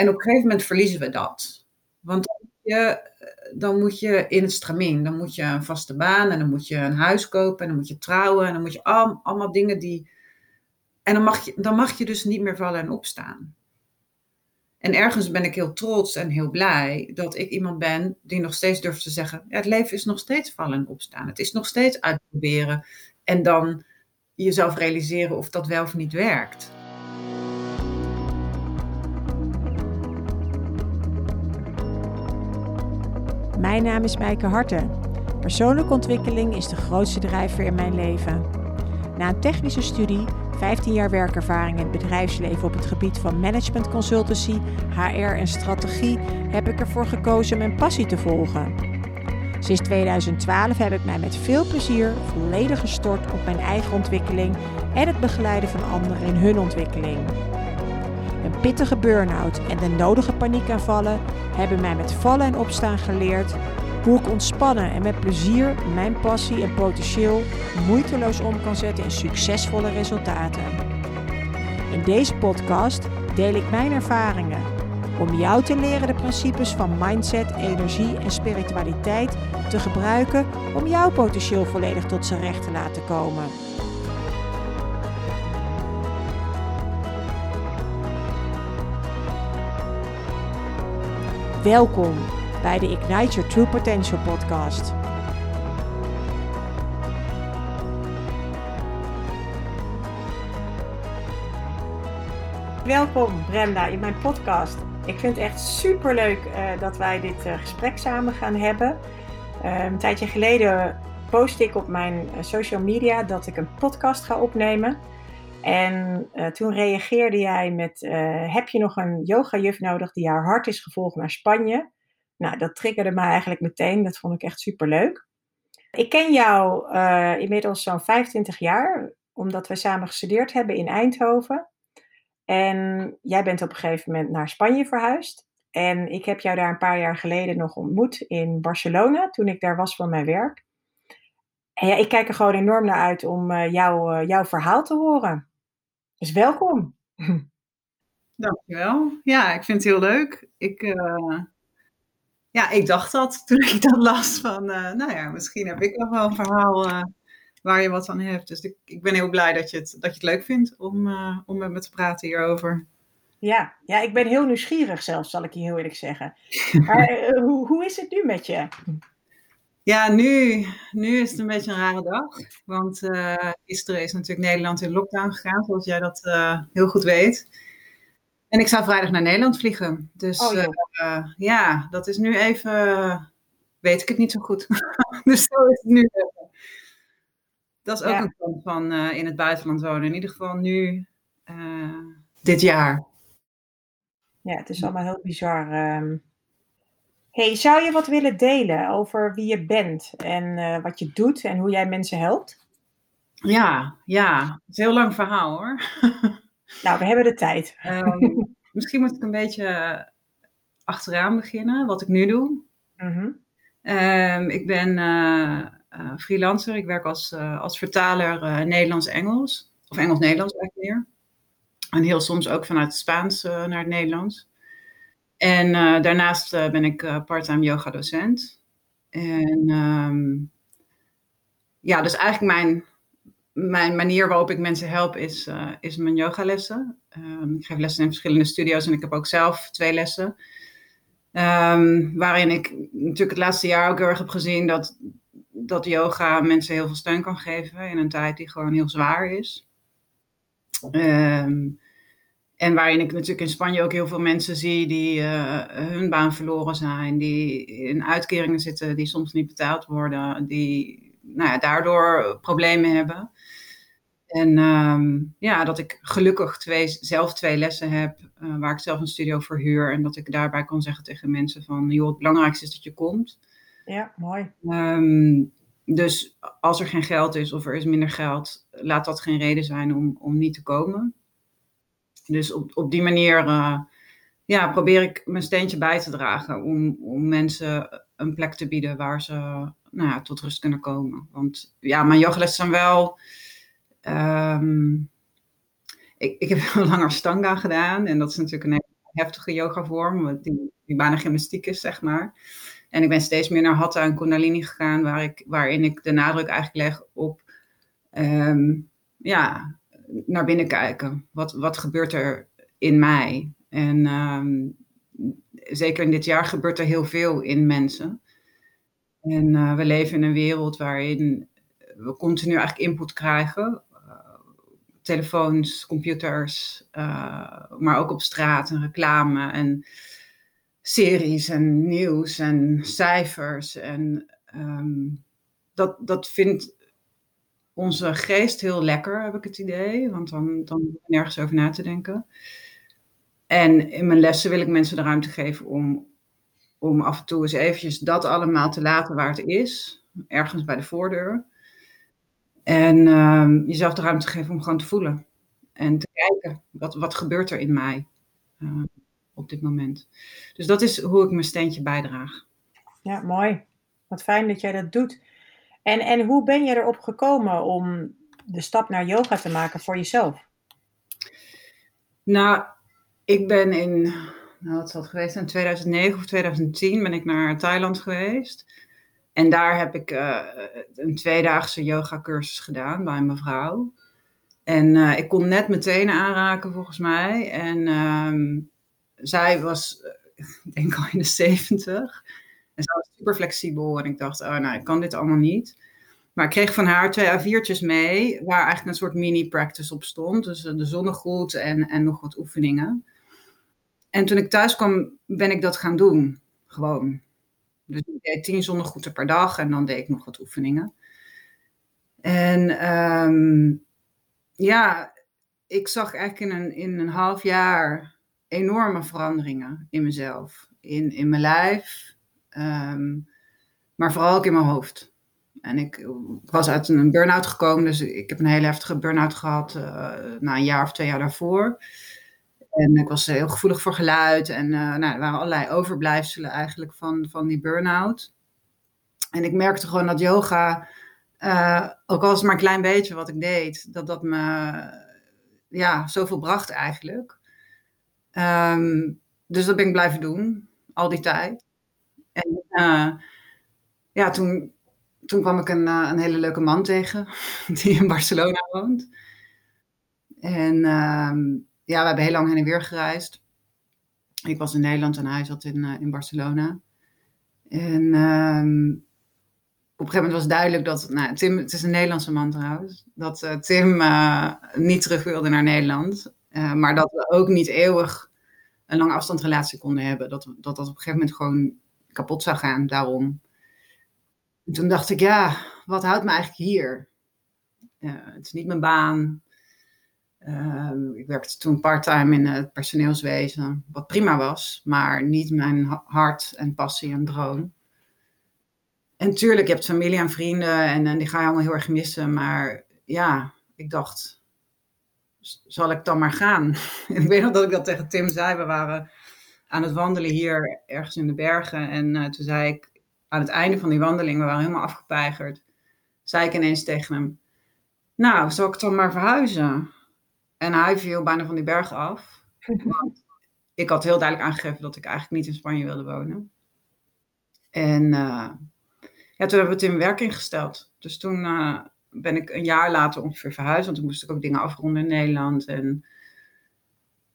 En op een gegeven moment verliezen we dat. Want dan moet je, dan moet je in het stramien. Dan moet je een vaste baan en dan moet je een huis kopen en dan moet je trouwen en dan moet je al, allemaal dingen die. En dan mag, je, dan mag je dus niet meer vallen en opstaan. En ergens ben ik heel trots en heel blij dat ik iemand ben die nog steeds durft te zeggen: het leven is nog steeds vallen en opstaan. Het is nog steeds uitproberen en dan jezelf realiseren of dat wel of niet werkt. Mijn naam is Mijke Harten. Persoonlijke ontwikkeling is de grootste drijver in mijn leven. Na een technische studie, 15 jaar werkervaring in het bedrijfsleven op het gebied van management consultancy, HR en strategie, heb ik ervoor gekozen mijn passie te volgen. Sinds 2012 heb ik mij met veel plezier volledig gestort op mijn eigen ontwikkeling en het begeleiden van anderen in hun ontwikkeling. Pittige burn-out en de nodige paniekaanvallen hebben mij met vallen en opstaan geleerd hoe ik ontspannen en met plezier mijn passie en potentieel moeiteloos om kan zetten in succesvolle resultaten. In deze podcast deel ik mijn ervaringen om jou te leren de principes van mindset, energie en spiritualiteit te gebruiken om jouw potentieel volledig tot zijn recht te laten komen. Welkom bij de Ignite Your True Potential podcast. Welkom Brenda in mijn podcast. Ik vind het echt super leuk uh, dat wij dit uh, gesprek samen gaan hebben. Uh, een tijdje geleden post ik op mijn eh, social media dat ik een podcast ga opnemen. En toen reageerde jij met: Heb je nog een yoga-juf nodig die haar hart is gevolgd naar Spanje? Nou, dat triggerde mij eigenlijk meteen. Dat vond ik echt super leuk. Ik ken jou inmiddels zo'n 25 jaar, omdat we samen gestudeerd hebben in Eindhoven. En jij bent op een gegeven moment naar Spanje verhuisd. En ik heb jou daar een paar jaar geleden nog ontmoet in Barcelona, toen ik daar was voor mijn werk. En ja, ik kijk er gewoon enorm naar uit om jou, jouw verhaal te horen. Dus welkom. Dankjewel. Ja, ik vind het heel leuk. Ik, uh, ja, ik dacht dat toen ik dat las van, nou ja, misschien heb ik nog wel een verhaal waar je wat aan hebt. Dus ik, ik ben heel blij dat je het, dat je het leuk vindt om, om met me te praten hierover. Ja, ja, ik ben heel nieuwsgierig zelfs, zal ik je heel eerlijk zeggen. Maar hoe, hoe is het nu met je? Ja, nu, nu is het een beetje een rare dag. Want uh, gisteren is natuurlijk Nederland in lockdown gegaan, zoals jij dat heel goed weet. En ik zou vrijdag naar Nederland vliegen. Dus oh, ja. ja, dat is nu even, weet ik het niet zo goed. dus zo is het nu even. Dat is ook een kant van in het buitenland wonen. In ieder geval nu, dit jaar. Ja, het is allemaal heel bizar. Um... Hey, zou je wat willen delen over wie je bent en uh, wat je doet en hoe jij mensen helpt? Ja, ja. Het is een heel lang verhaal hoor. nou, we hebben de tijd. um, misschien moet ik een beetje achteraan beginnen, wat ik nu doe. Mm -hmm. um, ik ben uh, freelancer. Ik werk als, als vertaler Nederlands-Engels. Of Engels-Nederlands eigenlijk meer. En heel soms ook vanuit het Spaans naar het Nederlands. En daarnaast ben ik parttime yoga docent. En um, ja, dus eigenlijk mijn, mijn manier waarop ik mensen help is, is mijn yogalessen. Um, ik geef lessen in verschillende studio's en ik heb ook zelf twee lessen. Um, waarin ik natuurlijk het laatste jaar ook heel erg heb gezien dat dat yoga mensen heel veel steun kan geven in een tijd die gewoon heel zwaar is. Um, en waarin ik natuurlijk in Spanje ook heel veel mensen zie die uh, hun baan verloren zijn, die in uitkeringen zitten die soms niet betaald worden, die nou ja, daardoor problemen hebben. En um, ja, dat ik gelukkig twee, zelf twee lessen heb, uh, waar ik zelf een studio voor huur. En dat ik daarbij kan zeggen tegen mensen van, joh, het belangrijkste is dat je komt. Ja, mooi. Um, dus als er geen geld is of er is minder geld, laat dat geen reden zijn om, om niet te komen. Dus op, op die manier uh, ja, probeer ik mijn steentje bij te dragen om, om mensen een plek te bieden waar ze nou ja, tot rust kunnen komen. Want ja, mijn yogalessen zijn wel. Um, ik, ik heb een langer stanga gedaan en dat is natuurlijk een heftige yoga vorm, die, die bijna gymnastiek is, zeg maar. En ik ben steeds meer naar Hatha en Kundalini gegaan, waar ik, waarin ik de nadruk eigenlijk leg op ehm, ja, naar binnen kijken. Wat, wat gebeurt er in mij? En ehm, zeker in dit jaar gebeurt er heel veel in mensen. En uh, we leven in een wereld waarin we continu eigenlijk input krijgen. Uh, telefoons, computers, uh, maar ook op straat en reclame en series en nieuws en cijfers. En um, dat, dat vindt onze geest heel lekker, heb ik het idee. Want dan, dan nergens over na te denken. En in mijn lessen wil ik mensen de ruimte geven om, om af en toe eens eventjes dat allemaal te laten waar het is. Ergens bij de voordeur. En um, jezelf de ruimte geven om gewoon te voelen. En te kijken, wat, wat gebeurt er in mij uh, op dit moment. Dus dat is hoe ik mijn steentje bijdraag. Ja, mooi. Wat fijn dat jij dat doet. En, en hoe ben je erop gekomen om de stap naar yoga te maken voor jezelf? Nou, ik ben in, nou wat zal het geweest in 2009 of 2010 ben ik naar Thailand geweest. En daar heb ik uh, een tweedaagse yoga cursus gedaan bij een mevrouw. En uh, ik kon net meteen aanraken volgens mij. En uh, zij was, eh, ik denk al in de 70. En ze was super flexibel. En ik dacht, oh nou, ik kan dit allemaal niet. Maar ik kreeg van haar twee A4'tjes mee, waar eigenlijk een soort mini-practice op stond. Dus de zonnegroet en, en nog wat oefeningen. En toen ik thuis kwam, ben ik dat gaan doen. Gewoon. Dus ik deed tien zonnegroeten per dag en dan deed ik nog wat oefeningen. En um, ja, ik zag eigenlijk in een, in een half jaar enorme veranderingen in mezelf. In, in mijn lijf, um, maar vooral ook in mijn hoofd. En ik was uit een burn-out gekomen, dus ik heb een hele heftige burn-out gehad uh, na een jaar of twee jaar daarvoor. En ik was heel gevoelig voor geluid. En uh, nou, er waren allerlei overblijfselen eigenlijk van, van die burn-out. En ik merkte gewoon dat yoga, uh, ook al was het maar een klein beetje wat ik deed, dat dat me ja, zoveel bracht eigenlijk. Um, dus dat ben ik blijven doen, al die tijd. En uh, ja, toen, toen kwam ik een, een hele leuke man tegen, die in Barcelona woont. En um, ja, we hebben heel lang heen en weer gereisd. Ik was in Nederland en hij zat in, uh, in Barcelona. En um, op een gegeven moment was duidelijk dat, nou, Tim, het is een Nederlandse man trouwens, dat Tim niet terug wilde naar Nederland. maar dat we ook niet eeuwig een lange afstandsrelatie konden hebben. Dat, dat dat op een gegeven moment gewoon kapot zou gaan, daarom. En toen dacht ik, ja, wat houdt me eigenlijk hier? het is niet mijn baan, Uh, ik werkte toen parttime in het personeelswezen, wat prima was, maar niet mijn hart en passie en droom. En tuurlijk, je hebt familie en vrienden en, en die ga je allemaal heel erg missen, maar ja, ik dacht, zal ik dan maar gaan? ik weet nog dat ik dat tegen Tim zei, we waren aan het wandelen hier ergens in de bergen en uh, toen zei ik aan het einde van die wandeling, we waren helemaal afgepeigerd, zei ik ineens tegen hem, nou, zal ik dan maar verhuizen? En hij viel bijna van die berg af. Want ik had heel duidelijk aangegeven dat ik eigenlijk niet in Spanje wilde wonen. En uh, ja, toen hebben we het in werking gesteld. Dus toen uh, ben ik een jaar later ongeveer verhuisd. Want toen moest ik ook dingen afronden in Nederland. En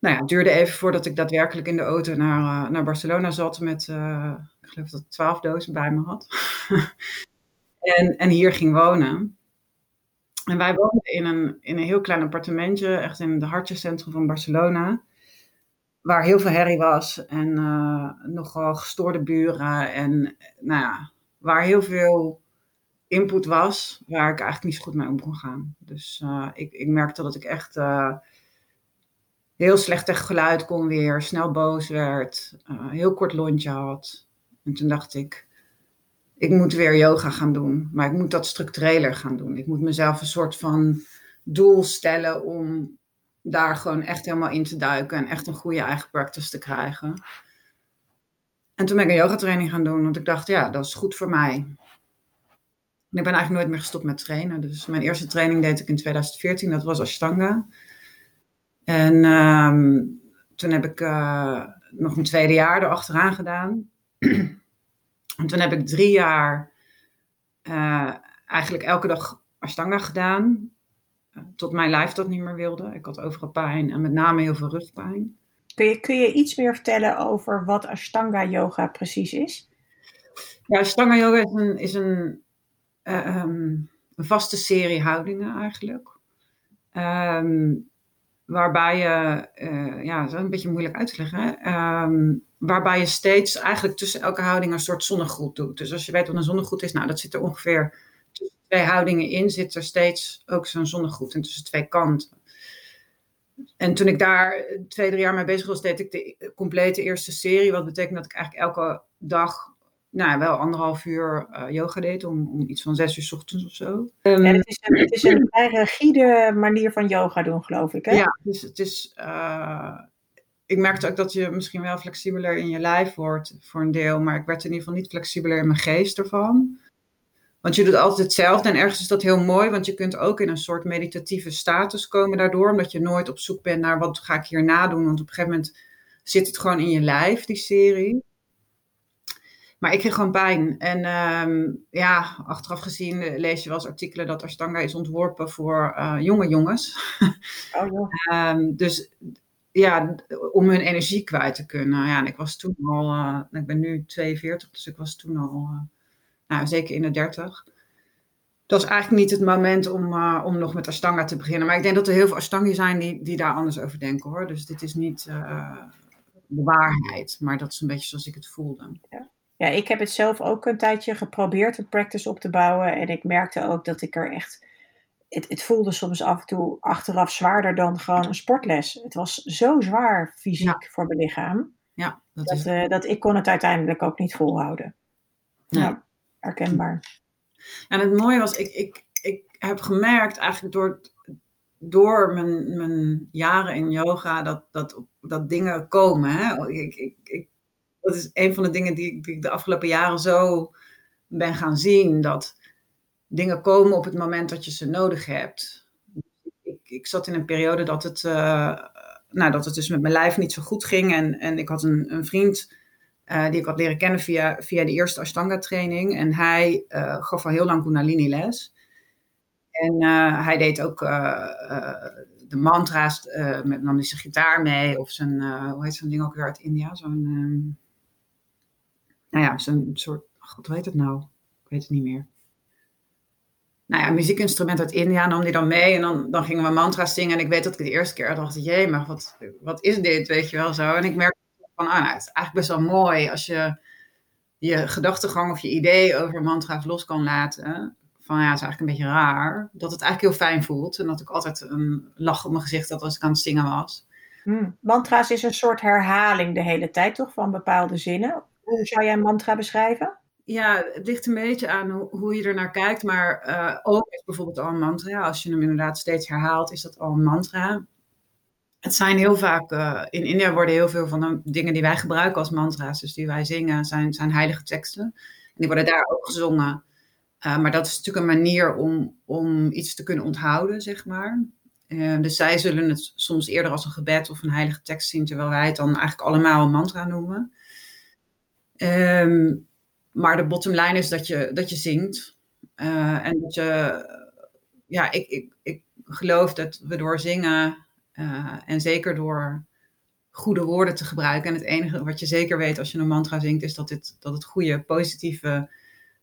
nou het duurde even voordat ik daadwerkelijk in de auto naar, uh, naar Barcelona zat. Met, ik geloof dat ik twaalf dozen bij me had. en, en hier ging wonen. En wij woonden in een, in een heel klein appartementje, echt in het hartjecentrum van Barcelona. Waar heel veel herrie was en uh, nogal gestoorde buren. En nou ja, waar heel veel input was, waar ik eigenlijk niet zo goed mee om kon gaan. Dus ik, ik merkte dat ik echt heel slecht tegen geluid kon weer, snel boos werd, heel kort lontje had. En toen dacht ik, ik moet weer yoga gaan doen, maar ik moet dat structureler gaan doen. Ik moet mezelf een soort van doel stellen om daar gewoon echt helemaal in te duiken en echt een goede eigen practice te krijgen. En toen ben ik een yogatraining gaan doen, want ik dacht, ja, dat is goed voor mij. En ik ben eigenlijk nooit meer gestopt met trainen. Dus mijn eerste training deed ik in 2014, dat was Ashtanga. En um, toen heb ik nog een tweede jaar erachteraan gedaan. en toen heb ik drie jaar eigenlijk elke dag Ashtanga gedaan. tot mijn lijf dat niet meer wilde. Ik had overal pijn en met name heel veel rugpijn. Kun je, kun je iets meer vertellen over wat Ashtanga yoga precies is? Ja, Ashtanga yoga is een, is een, eh, ehm, een vaste serie houdingen eigenlijk. Ehm, waarbij je, uh, ja, dat is een beetje moeilijk uit te leggen, ehm, waarbij je steeds eigenlijk tussen elke houding een soort zonnegroet doet. Dus als je weet wat een zonnegroet is, nou dat zit er ongeveer tussen twee houdingen in, zit er steeds ook zo'n zonnegroet en tussen twee kanten. En toen ik daar twee, drie jaar mee bezig was, deed ik de complete eerste serie. Wat betekent dat ik eigenlijk elke dag nou, wel anderhalf uur uh, yoga deed, om, om, iets van zes uur s ochtends of zo. Um, het, is een, het is een vrij rigide manier van yoga doen, geloof ik. Hè? Ja, dus het is. Uh, ik merkte ook dat je misschien wel flexibeler in je lijf wordt voor een deel, maar ik werd in ieder geval niet flexibeler in mijn geest ervan. Want je doet altijd hetzelfde en ergens is dat heel mooi, want je kunt ook in een soort meditatieve status komen daardoor, omdat je nooit op zoek bent naar wat ga ik hier nadoen, want op een gegeven moment zit het gewoon in je lijf, die serie. Maar ik kreeg gewoon pijn. En ehm, ja, achteraf gezien eh, lees je wel eens artikelen dat Ashtanga is ontworpen voor uh, jonge jongens. Oh, ja. um, dus ja, om hun energie kwijt te kunnen. Ja, en ik was toen al, uh, ik ben nu 42, dus ik was toen al, nou, zeker in de 30. Dat is eigenlijk niet het moment om, om nog met Ashtanga te beginnen. Maar ik denk dat er heel veel Ashtangi zijn die, die daar anders over denken hoor. Dus dit is niet de waarheid, maar dat is een beetje zoals ik het voelde. Ja. Ja, ik heb het zelf ook een tijdje geprobeerd, een practice op te bouwen. En ik merkte ook dat ik er echt. Het, het voelde soms af en toe achteraf zwaarder dan gewoon een sportles. Het was zo zwaar fysiek voor mijn lichaam. Ja, dat, dat, is... uh, dat ik kon het uiteindelijk ook niet volhouden. Ja, ja herkenbaar. En het mooie was, ik, ik, ik heb gemerkt eigenlijk door, door mijn, mijn jaren in yoga dat, dat, dat dingen komen. Hè? Ik, ik, ik dat is een van de dingen die, ik de afgelopen jaren zo ben gaan zien. Dat dingen komen op het moment dat je ze nodig hebt. Ik, ik zat in een periode dat het, uh, nou, dat het dus met mijn lijf niet zo goed ging. En, en ik had een, een vriend uh, die ik had leren kennen via, via de eerste Ashtanga training. En hij uh, gaf al heel lang Kundalini les. En hij deed ook de mantra's, met nam zijn gitaar mee. Of zijn, hoe heet zo'n ding ook weer uit India? Zo'n ehm, nou ja, zo'n soort, god weet het nou? Ik weet het niet meer. Nou ja, muziekinstrument uit India nam die dan mee en dan, dan gingen we mantra's zingen. En ik weet dat ik de eerste keer dacht, jee, maar wat, wat is dit, weet je wel zo. En ik merkte van, ah, het is eigenlijk best wel mooi als je je gedachtegang of je idee over mantra's los kan laten. Van ja, het is eigenlijk een beetje raar. Dat het eigenlijk heel fijn voelt. En dat ik altijd een lach op mijn gezicht had als ik aan het zingen was. Hmm. Mantra's is een soort herhaling de hele tijd, toch? Van bepaalde zinnen. Hoe zou jij een mantra beschrijven? Ja, het ligt een beetje aan hoe, je er naar kijkt. Maar uh, ook bijvoorbeeld al een mantra. Als je hem inderdaad steeds herhaalt, is dat al een mantra. Het zijn heel vaak, uh, in India worden heel veel van de dingen die wij gebruiken als mantra's, dus die wij zingen, zijn, zijn heilige teksten. En die worden daar ook gezongen. Uh, maar dat is natuurlijk een manier om, om iets te kunnen onthouden, zeg maar. dus zij zullen het soms eerder als een gebed of een heilige tekst zien, terwijl wij het dan eigenlijk allemaal een mantra noemen. Um, maar de bottom line is dat je, dat je zingt. Uh, en dat je, ja, ik, ik, ik geloof dat we door zingen uh, en zeker door goede woorden te gebruiken. En het enige wat je zeker weet als je een mantra zingt, is dat, dit, dat het goede, positieve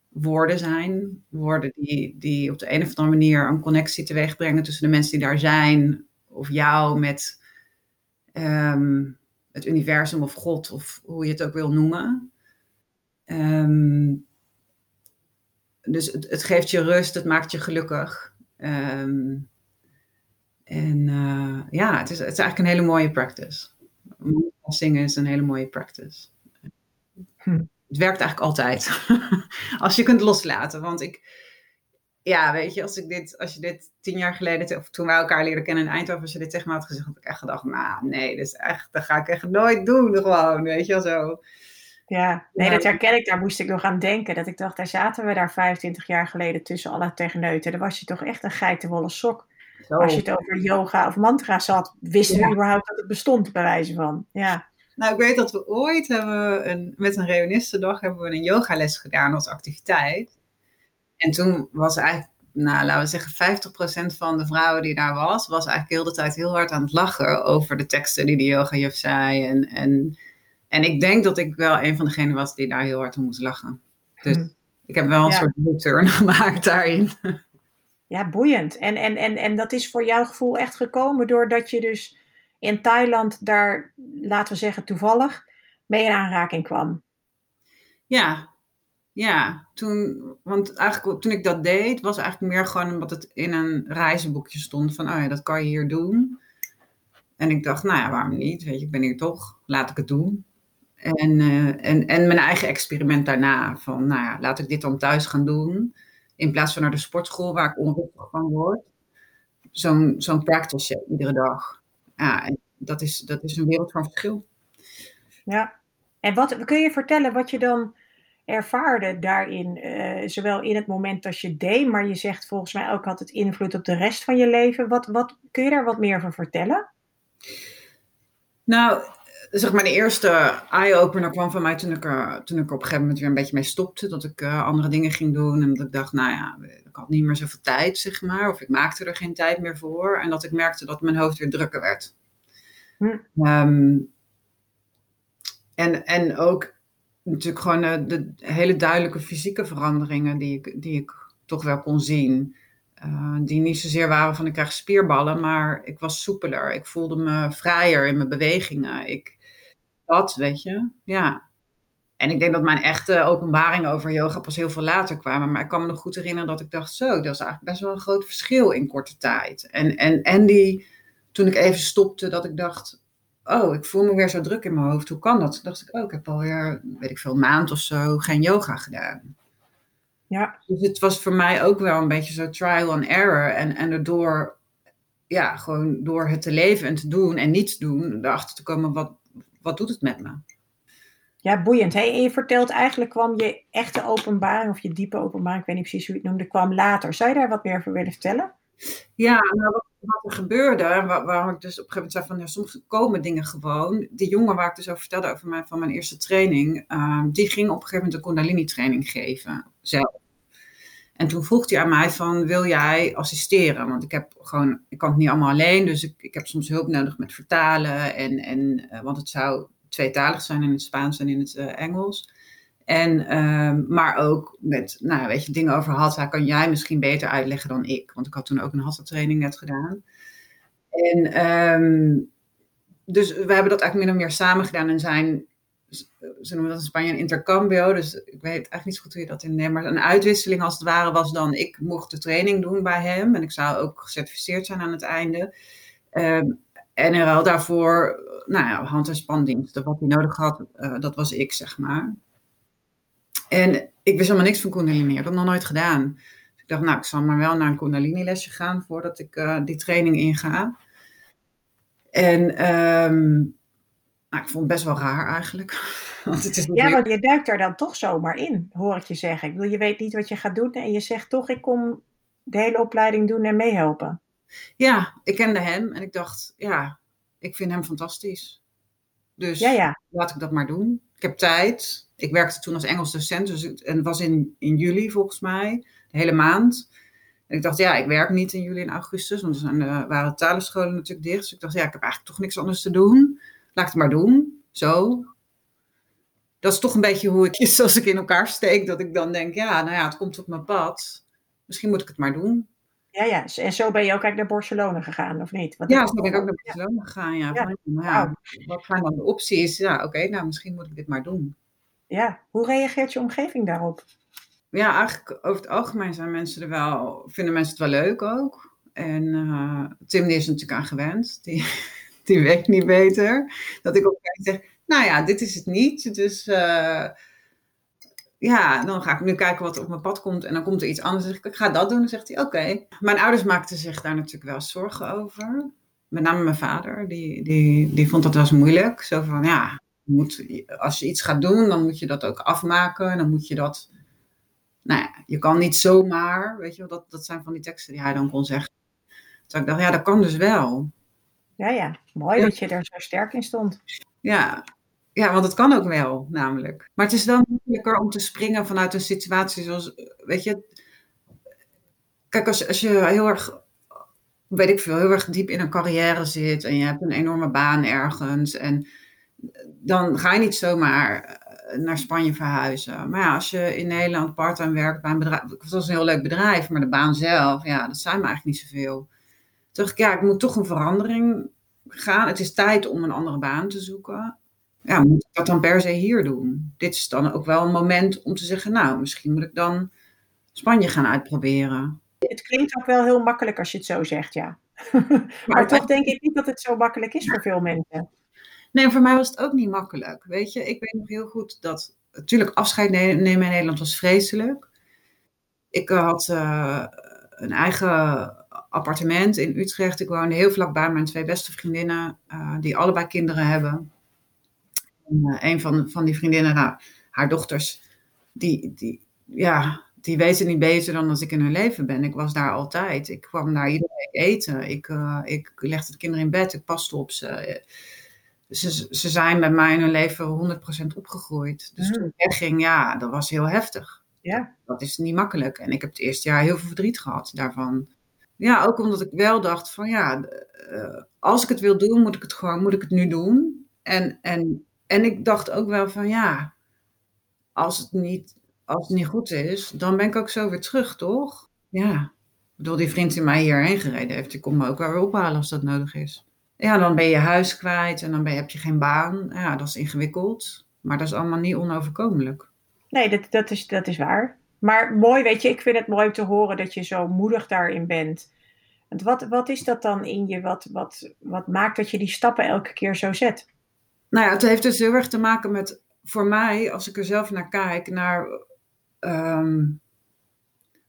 woorden zijn. Woorden die, die op de een of andere manier een connectie teweeg brengen tussen de mensen die daar zijn, of jou met um, het universum of God, of hoe je het ook wil noemen. Um, dus het, het, geeft je rust, het maakt je gelukkig. Um, en uh, ja, het is, het is eigenlijk een hele mooie practice. Zingen is een hele mooie practice. Hm. Het werkt eigenlijk altijd. als je kunt loslaten. Want ik, ja, weet je, als, ik dit, als je dit tien jaar geleden, of toen wij elkaar leren kennen in Eindhoven, als je dit tegen me had gezegd, had ik echt gedacht, nou nee, dat, is echt, dat ga ik echt nooit doen gewoon, weet je wel zo. Ja, nee, dat herken ik. Daar moest ik nog aan denken. Dat ik dacht, daar zaten we daar 25 jaar geleden tussen alle techneuten. Dan was je toch echt een geitenwolle sok. als je het over yoga of mantra's had, wisten we überhaupt dat het bestond, bij wijze van. Ja. Nou, ik weet dat we ooit hebben een, met een reunistendag hebben we een yogales gedaan als activiteit. En toen was eigenlijk, nou, laten we zeggen, 50% van de vrouwen die daar was, was eigenlijk heel de tijd heel hard aan het lachen over de teksten die de yogajuf zei. En, en, en ik denk dat ik wel een van degenen was die daar heel hard om moest lachen. Dus hm. ik heb wel een soort turn gemaakt daarin. Ja, boeiend. En, en, en, en dat is voor jouw gevoel echt gekomen doordat je dus in Thailand daar, laten we zeggen toevallig, mee in aanraking kwam. Ja, ja. Toen, want eigenlijk toen ik dat deed, was eigenlijk meer gewoon omdat het in een reizenboekje stond van, oh ja, dat kan je hier doen. En ik dacht, nou ja, waarom niet? Weet je, ik ben hier toch, laat ik het doen. En, uh, en, en mijn eigen experiment daarna, van, nou ja, laat ik dit dan thuis gaan doen. In plaats van naar de sportschool, waar ik onrustig van word. Zo'n zo'n practice iedere dag. Ja, en dat is, dat is een wereld van verschil. Ja, en wat kun je vertellen wat je dan ervaarde daarin, uh, zowel in het moment als je deed, maar je zegt volgens mij ook had het invloed op de rest van je leven. Wat, wat kun je daar wat meer van vertellen? Nou, zeg maar de eerste eye-opener kwam van mij toen ik, er, toen ik op een gegeven moment weer een beetje mee stopte. Dat ik uh, andere dingen ging doen en dat ik dacht, nou ja, ik had niet meer zoveel tijd, zeg maar. Of ik maakte er geen tijd meer voor. En dat ik merkte dat mijn hoofd weer drukker werd. Hm. Ehm, en, en ook natuurlijk gewoon uh, de hele duidelijke fysieke veranderingen die ik, die ik toch wel kon zien. Uh, die niet zozeer waren van ik krijg spierballen, maar ik was soepeler. Ik voelde me vrijer in mijn bewegingen. Ik, dat, weet je, ja. En ik denk dat mijn echte openbaringen over yoga pas heel veel later kwamen. Maar ik kan me nog goed herinneren dat ik dacht, zo, dat is eigenlijk best wel een groot verschil in korte tijd. En, en, en die, toen ik even stopte, dat ik dacht, oh, ik voel me weer zo druk in mijn hoofd. Hoe kan dat? Toen dacht ik, oh, ik heb alweer, weet ik veel, een maand of zo geen yoga gedaan. Ja. Dus het was voor mij ook wel een beetje zo trial and error. En, en erdoor, ja, gewoon door het te leven en te doen en niets doen, erachter te komen, wat, wat doet het met me? Ja, boeiend. En je vertelt eigenlijk kwam je echte openbaring, of je diepe openbaring, ik weet niet precies hoe je het noemde, kwam later. Zou je daar wat meer over willen vertellen? Ja, nou, wat, wat er gebeurde, waar, waarom ik dus op een gegeven moment zei van, ja, soms komen dingen gewoon. Die jongen waar ik dus over vertelde, over mijn, van mijn eerste training, uh, die ging op een gegeven moment een kundalini training geven, zelf. En toen vroeg hij aan mij van, wil jij assisteren? Want ik heb gewoon, ik kan het niet allemaal alleen, dus ik, ik heb soms hulp nodig met vertalen. En, en, uh, want het zou tweetalig zijn in het Spaans en in het uh, Engels. En, uh, maar ook met, nou weet je, dingen over hatha kan jij misschien beter uitleggen dan ik. Want ik had toen ook een hatha training net gedaan. En um, dus we hebben dat eigenlijk min of meer samen gedaan en zijn ze noemen dat in Spanje een intercambio. Dus ik weet eigenlijk niet zo goed hoe je dat in neemt. Maar een uitwisseling als het ware was dan, ik mocht de training doen bij hem. En ik zou ook gecertificeerd zijn aan het einde. Um, en er al daarvoor, nou ja, hand- en spandiensten. Wat hij nodig had, uh, dat was ik, zeg maar. En ik wist helemaal niks van Kundalini. Ik heb dat nog nooit gedaan. Dus ik dacht, nou, ik zal maar wel naar een Kundalini lesje gaan voordat ik uh, die training inga. En um, nou, ik vond het best wel raar eigenlijk. Want het is ja, want je duikt er dan toch zomaar in, hoor ik je zeggen. Ik bedoel, je weet niet wat je gaat doen en je zegt toch, ik kom de hele opleiding doen en meehelpen. Ja, ik kende hem en ik dacht, ja, ik vind hem fantastisch. Dus ja, ja. laat ik dat maar doen. Ik heb tijd. Ik werkte toen als Engels docent dus het, en was in, in juli volgens mij, de hele maand. En ik dacht, ja, ik werk niet in juli en augustus, want er zijn, uh, waren talenscholen natuurlijk dicht. Dus ik dacht, ja, ik heb eigenlijk toch niks anders te doen laat ik het maar doen. Zo. Dat is toch een beetje hoe ik, zoals ik in elkaar steek, dat ik dan denk, ja, nou ja, het komt op mijn pad. Misschien moet ik het maar doen. Ja, ja. En zo ben je ook eigenlijk naar Barcelona gegaan, of niet? Want ja, zo ben ik ook naar Barcelona gegaan, ja. ja. nou ja Wat zijn dan de opties? Ja, oké, nou, misschien moet ik dit maar doen. Ja, hoe reageert je omgeving daarop? Ja, eigenlijk over het algemeen zijn mensen er wel, vinden mensen het wel leuk ook. En uh, Tim die is natuurlijk aan gewend. Die, die weet niet beter. Dat ik op een zeg, nou ja, dit is het niet. Dus uh, ja, dan ga ik nu kijken wat op mijn pad komt. En dan komt er iets anders. Dan zeg ik, ik ga dat doen. Dan zegt hij, oké. Mijn ouders maakten zich daar natuurlijk wel zorgen over. Met name mijn vader. Die, die, die vond dat wel eens moeilijk. Zo van, ja, moet, als je iets gaat doen, dan moet je dat ook afmaken. En dan moet je dat... Nou ja, je kan niet zomaar, weet je wel, dat, dat zijn van die teksten die hij dan kon zeggen. Toen ik dacht, ja, dat kan dus wel. Ja, ja. Mooi dat je er zo sterk in stond. Ja. ja, want het kan ook wel, namelijk. Maar het is dan moeilijker om te springen vanuit een situatie zoals, weet je... Kijk, als, als je heel erg, weet ik veel, heel erg diep in een carrière zit... en je hebt een enorme baan ergens... en dan ga je niet zomaar naar Spanje verhuizen. Maar ja, als je in Nederland parttime werkt bij een bedrijf, het was een heel leuk bedrijf, maar de baan zelf, ja, dat zijn me eigenlijk niet zoveel. Toen dacht ik, ja, ik moet toch een verandering gaan. Het is tijd om een andere baan te zoeken. Ja, moet ik dat dan per se hier doen? Dit is dan ook wel een moment om te zeggen, nou, misschien moet ik dan Spanje gaan uitproberen. Het klinkt ook wel heel makkelijk als je het zo zegt, ja. maar toch denk ik niet dat het zo makkelijk is voor veel mensen. Nee, voor mij was het ook niet makkelijk. Weet je, ik weet nog heel goed dat. Natuurlijk, afscheid nemen in Nederland was vreselijk. Ik eh, had uh, een eigen appartement in Utrecht. Ik woonde heel vlakbij mijn twee beste vriendinnen, uh, die allebei kinderen hebben. En, een van, van die vriendinnen, nou, haar dochters, die, die, ja, die weten niet beter dan als ik in hun leven ben. Ik was daar altijd. Ik kwam daar iedere week eten. Ik, ik legde de kinderen in bed. Ik paste op ze ze, ze zijn met mij in hun leven 100% opgegroeid. Dus toen ik wegging, ja, dat was heel heftig. Ja. Dat is niet makkelijk. En ik heb het eerste jaar heel veel verdriet gehad daarvan. Ja, ook omdat ik wel dacht van ja, uh, als ik het wil doen, moet ik het gewoon, moet ik het nu doen. En, en, en ik dacht ook wel van ja, als het niet, als het niet goed is, dan ben ik ook zo weer terug, toch? Ja. Ik bedoel, die vriend die mij hierheen gereden heeft, die komt me ook wel weer ophalen als dat nodig is. Ja, dan ben je huis kwijt en dan heb je geen baan. Ja, dat is ingewikkeld. Maar dat is allemaal niet onoverkomelijk. Nee, dat, dat, is, dat is waar. Maar mooi, weet je, ik vind het mooi te horen dat je zo moedig daarin bent. Wat, wat is dat dan in je? Wat, wat, wat maakt dat je die stappen elke keer zo zet? Nou ja, het heeft dus heel erg te maken met, voor mij, als ik er zelf naar kijk, naar ehm,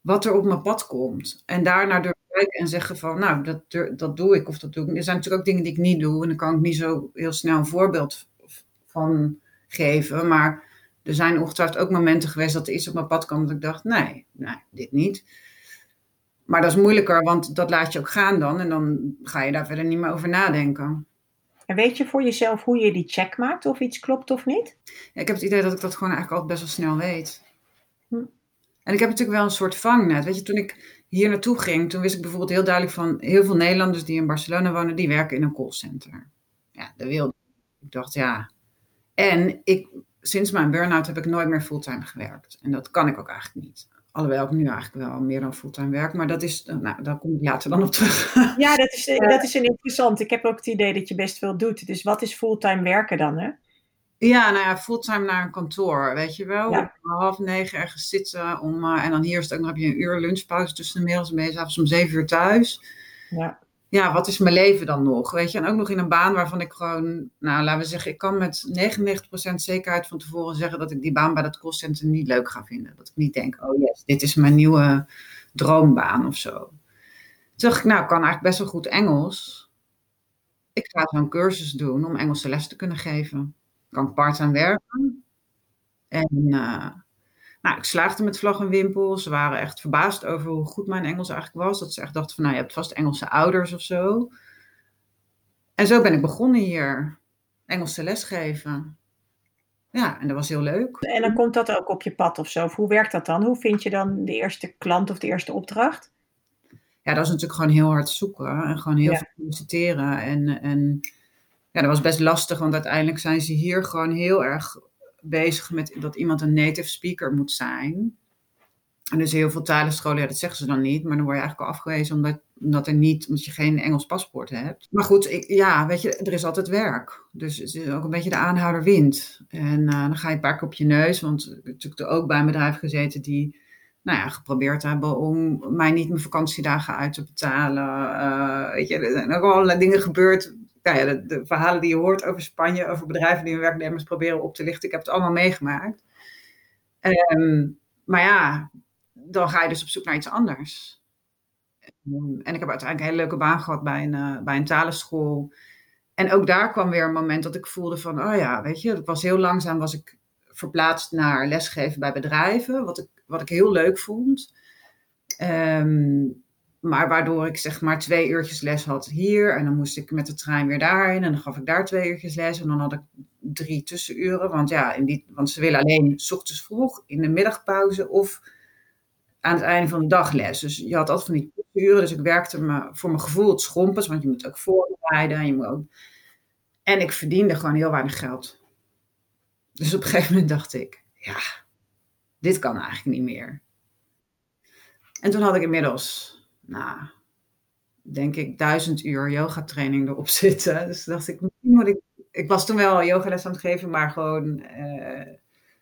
wat er op mijn pad komt. En daarna door en zeggen van, nou, dat, dat doe ik of dat doe ik. Er zijn natuurlijk ook dingen die ik niet doe en daar kan ik niet zo heel snel een voorbeeld van geven. Maar er zijn ongetwijfeld ook momenten geweest dat er iets op mijn pad kwam dat ik dacht, nee, nee, dit niet. Maar dat is moeilijker, want dat laat je ook gaan dan en dan ga je daar verder niet meer over nadenken. En weet je voor jezelf hoe je die check maakt of iets klopt of niet? Ja, ik heb het idee dat ik dat gewoon eigenlijk altijd best wel snel weet. Hm. En ik heb natuurlijk wel een soort vangnet. Weet je, toen ik hier naartoe ging, toen wist ik bijvoorbeeld heel duidelijk van heel veel Nederlanders die in Barcelona wonen, die werken in een callcenter. Ja, dat wilde ik. dacht, ja. En ik, sinds mijn burn-out heb ik nooit meer fulltime gewerkt. En dat kan ik ook eigenlijk niet. Alhoewel ik nu eigenlijk wel meer dan fulltime werk. Maar dat is, nou, daar kom ik later dan op terug. Ja, dat is, dat is een interessant. Ik heb ook het idee dat je best veel doet. Dus wat is fulltime werken dan, hè? Ja, nou ja, fulltime naar een kantoor, weet je wel. Om half negen ergens zitten. Om, uh, en dan hier is het ook, nog heb je een uur lunchpauze tussen de middags en ben je om zeven uur thuis. Ja. Ja, wat is mijn leven dan nog, weet je? En ook nog in een baan waarvan ik gewoon, nou laten we zeggen, ik kan met 99% zekerheid van tevoren zeggen dat ik die baan bij dat callcenter niet leuk ga vinden. Dat ik niet denk, oh yes, dit is mijn nieuwe droombaan of zo. Toen dacht ik, nou, ik kan eigenlijk best wel goed Engels. Ik ga zo'n cursus doen om Engelse les te kunnen geven kan ik part-time werken. En uh, nou, ik slaagde met vlag en wimpel. Ze waren echt verbaasd over hoe goed mijn Engels eigenlijk was. Dat ze echt dachten van, nou, je hebt vast Engelse ouders of zo. En zo ben ik begonnen hier. Engelse lesgeven. Ja, en dat was heel leuk. En dan komt dat ook op je pad of zo? Of hoe werkt dat dan? Hoe vind je dan de eerste klant of de eerste opdracht? Ja, dat is natuurlijk gewoon heel hard zoeken. En gewoon heel veel solliciteren. En, en ja, dat was best lastig, want uiteindelijk zijn ze hier gewoon heel erg bezig met dat iemand een native speaker moet zijn. En dus heel veel talenscholen, ja, dat zeggen ze dan niet, maar dan word je eigenlijk al afgewezen omdat, omdat, er niet, omdat je geen Engels paspoort hebt. Maar goed, ik, ja, weet je, er is altijd werk. Dus het is ook een beetje de aanhouder wint. En uh, dan ga je een paar keer op je neus, want ik heb natuurlijk ook bij een bedrijf gezeten die nou ja, geprobeerd hebben om mij niet mijn vakantiedagen uit te betalen. Uh, weet je, er zijn ook allerlei dingen gebeurd nou ja, de, verhalen die je hoort over Spanje, over bedrijven die hun werknemers proberen op te lichten. Ik heb het allemaal meegemaakt. Ehm, maar ja, dan ga je dus op zoek naar iets anders. Ehm, en ik heb uiteindelijk een hele leuke baan gehad bij een, uh, bij een talenschool. En ook daar kwam weer een moment dat ik voelde van, oh ja, weet je, het was heel langzaam was ik verplaatst naar lesgeven bij bedrijven, wat ik, wat ik heel leuk vond. Um, maar waardoor ik zeg maar twee uurtjes les had hier. En dan moest ik met de trein weer daarheen. En dan gaf ik daar twee uurtjes les. En dan had ik drie tussenuren. Want ja, in die, want ze willen alleen ochtends vroeg, in de middagpauze of aan het einde van de dag les. Dus je had altijd van die tussenuren. Dus ik werkte me voor mijn gevoel het schompens. Want je moet ook voorbereiden. En, je moet ook... en ik verdiende gewoon heel weinig geld. Dus op een gegeven moment dacht ik, ja, dit kan eigenlijk niet meer. En toen had ik inmiddels nou, denk ik, duizend uur yoga training erop zitten. Dus dacht ik, moet ik. Ik was toen wel yogales aan het geven, maar gewoon uh,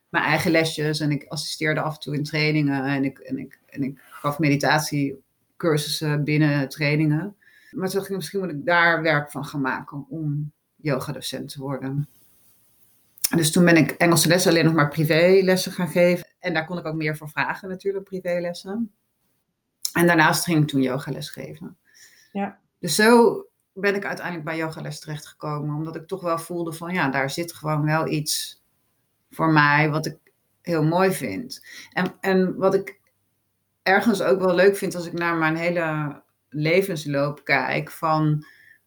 mijn eigen lesjes. En ik assisteerde af en toe in trainingen. En ik, en ik, en ik gaf meditatiecursussen binnen trainingen. Maar toen dacht ik, misschien moet ik daar werk van gaan maken om yogadocent te worden. Dus toen ben ik Engelse lessen alleen nog maar privélessen gaan geven. En daar kon ik ook meer voor vragen natuurlijk, privélessen. En daarnaast ging ik toen yogales geven. Ja. Dus zo ben ik uiteindelijk bij yogales terechtgekomen. Omdat ik toch wel voelde van ja, daar zit gewoon wel iets voor mij wat ik heel mooi vind. En, en wat ik ergens ook wel leuk vind als ik naar mijn hele levensloop kijk. Van,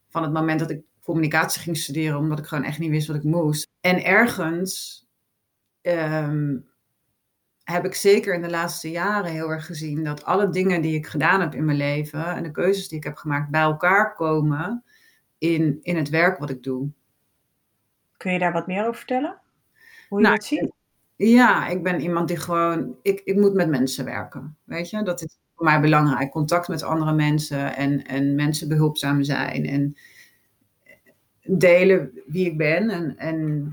van het moment dat ik communicatie ging studeren, omdat ik gewoon echt niet wist wat ik moest. En ergens ehm, heb ik zeker in de laatste jaren heel erg gezien dat alle dingen die ik gedaan heb in mijn leven en de keuzes die ik heb gemaakt bij elkaar komen in, in het werk wat ik doe. Kun je daar wat meer over vertellen? Hoe je nou, dat ziet? Ja, ik ben iemand die gewoon, ik, ik moet met mensen werken. Weet je, dat is voor mij belangrijk. Contact met andere mensen en, en mensen behulpzaam zijn en delen wie ik ben en, en,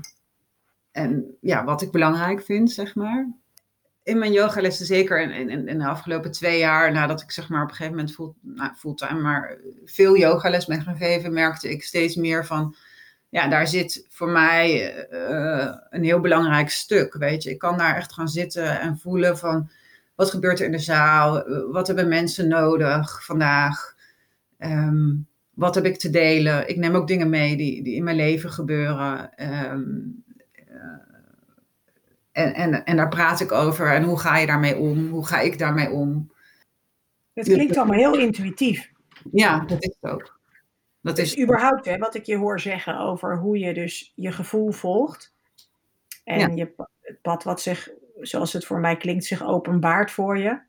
en ja, wat ik belangrijk vind, zeg maar in mijn yogalessen, zeker in, in, in, de afgelopen twee jaar, nadat ik zeg maar op een gegeven moment full, nou, fulltime, maar veel yogales ben gaan geven, merkte ik steeds meer van, ja, daar zit voor mij uh, een heel belangrijk stuk, weet je. Ik kan daar echt gaan zitten en voelen van, wat gebeurt er in de zaal? Wat hebben mensen nodig vandaag? Um, wat heb ik te delen? Ik neem ook dingen mee die, die in mijn leven gebeuren. Um, en, en, en daar praat ik over. En hoe ga je daarmee om? Hoe ga ik daarmee om? Het klinkt allemaal heel intuïtief. Ja, dat is het ook. Dat is dus überhaupt, hè, wat ik je hoor zeggen over hoe je dus je gevoel volgt. En je, het pad wat zich, zoals het voor mij klinkt, zich openbaart voor je.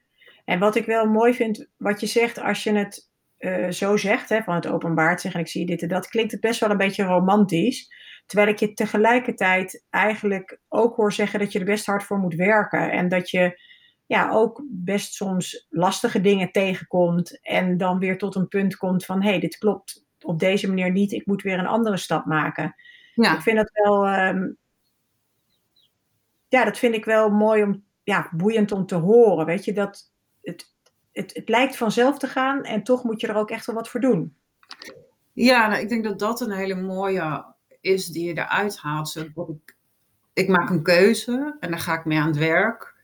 En wat ik wel mooi vind, wat je zegt, als je het uh, zo zegt, hè, van het openbaart zeggen, en ik zie dit en dat, klinkt het best wel een beetje romantisch. Terwijl ik je tegelijkertijd eigenlijk ook hoor zeggen dat je er best hard voor moet werken. En dat je ja, ook best soms lastige dingen tegenkomt. En dan weer tot een punt komt van hé, hey, dit klopt op deze manier niet. Ik moet weer een andere stap maken. Ja. Ik vind dat wel. Ehm, ja, dat vind ik wel mooi om. Ja, boeiend om te horen. Weet je, dat het, het, het lijkt vanzelf te gaan en toch moet je er ook echt wel wat voor doen. Ja, nou, ik denk dat dat een hele mooie is die je eruit haalt. Ik, ik maak een keuze en dan ga ik mee aan het werk.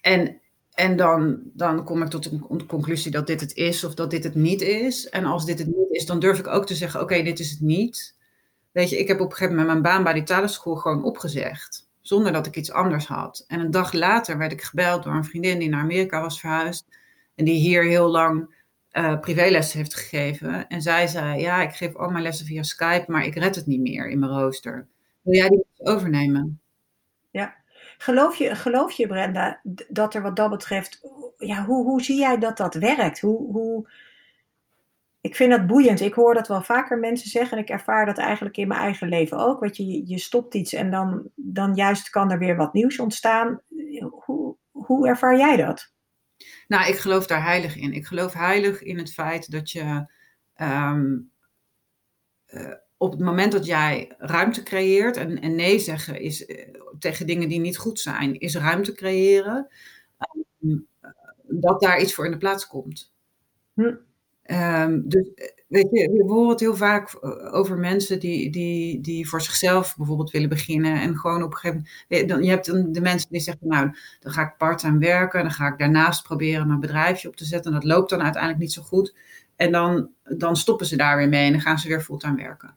En, en dan, dan kom ik tot de conclusie dat dit het is of dat dit het niet is. En als dit het niet is, dan durf ik ook te zeggen: oké, dit is het niet. Weet je, ik heb op een gegeven moment mijn baan bij die talenschool gewoon opgezegd. Zonder dat ik iets anders had. En een dag later werd ik gebeld door een vriendin die naar Amerika was verhuisd. En die hier heel lang uh, privélessen heeft gegeven. En zij zei, ja, ik geef al mijn lessen via Skype, maar ik red het niet meer in mijn rooster. Wil jij die overnemen? Ja. Geloof je, geloof je, Brenda, dat er wat dat betreft, ja, hoe, hoe zie jij dat dat werkt? Hoe, hoe, ik vind dat boeiend. Ik hoor dat wel vaker mensen zeggen en ik ervaar dat eigenlijk in mijn eigen leven ook. Weet je, je stopt iets en dan, dan juist kan er weer wat nieuws ontstaan. Hoe, hoe ervaar jij dat? Nou, ik geloof daar heilig in. Ik geloof heilig in het feit dat je ehm, eh, op het moment dat jij ruimte creëert, en, en nee zeggen is uh, tegen dingen die niet goed zijn, is ruimte creëren, ehm, dat daar iets voor in de plaats komt. Hm. Um, dus weet je, we horen het heel vaak eh, over mensen die, die, die voor zichzelf bijvoorbeeld willen beginnen. En gewoon op een gegeven moment. Je hebt de mensen die zeggen, nou, dan ga ik part-time werken. Dan ga ik daarnaast proberen mijn bedrijfje op te zetten. En dat loopt dan uiteindelijk niet zo goed. En dan, dan stoppen ze daar weer mee en dan gaan ze weer fulltime werken.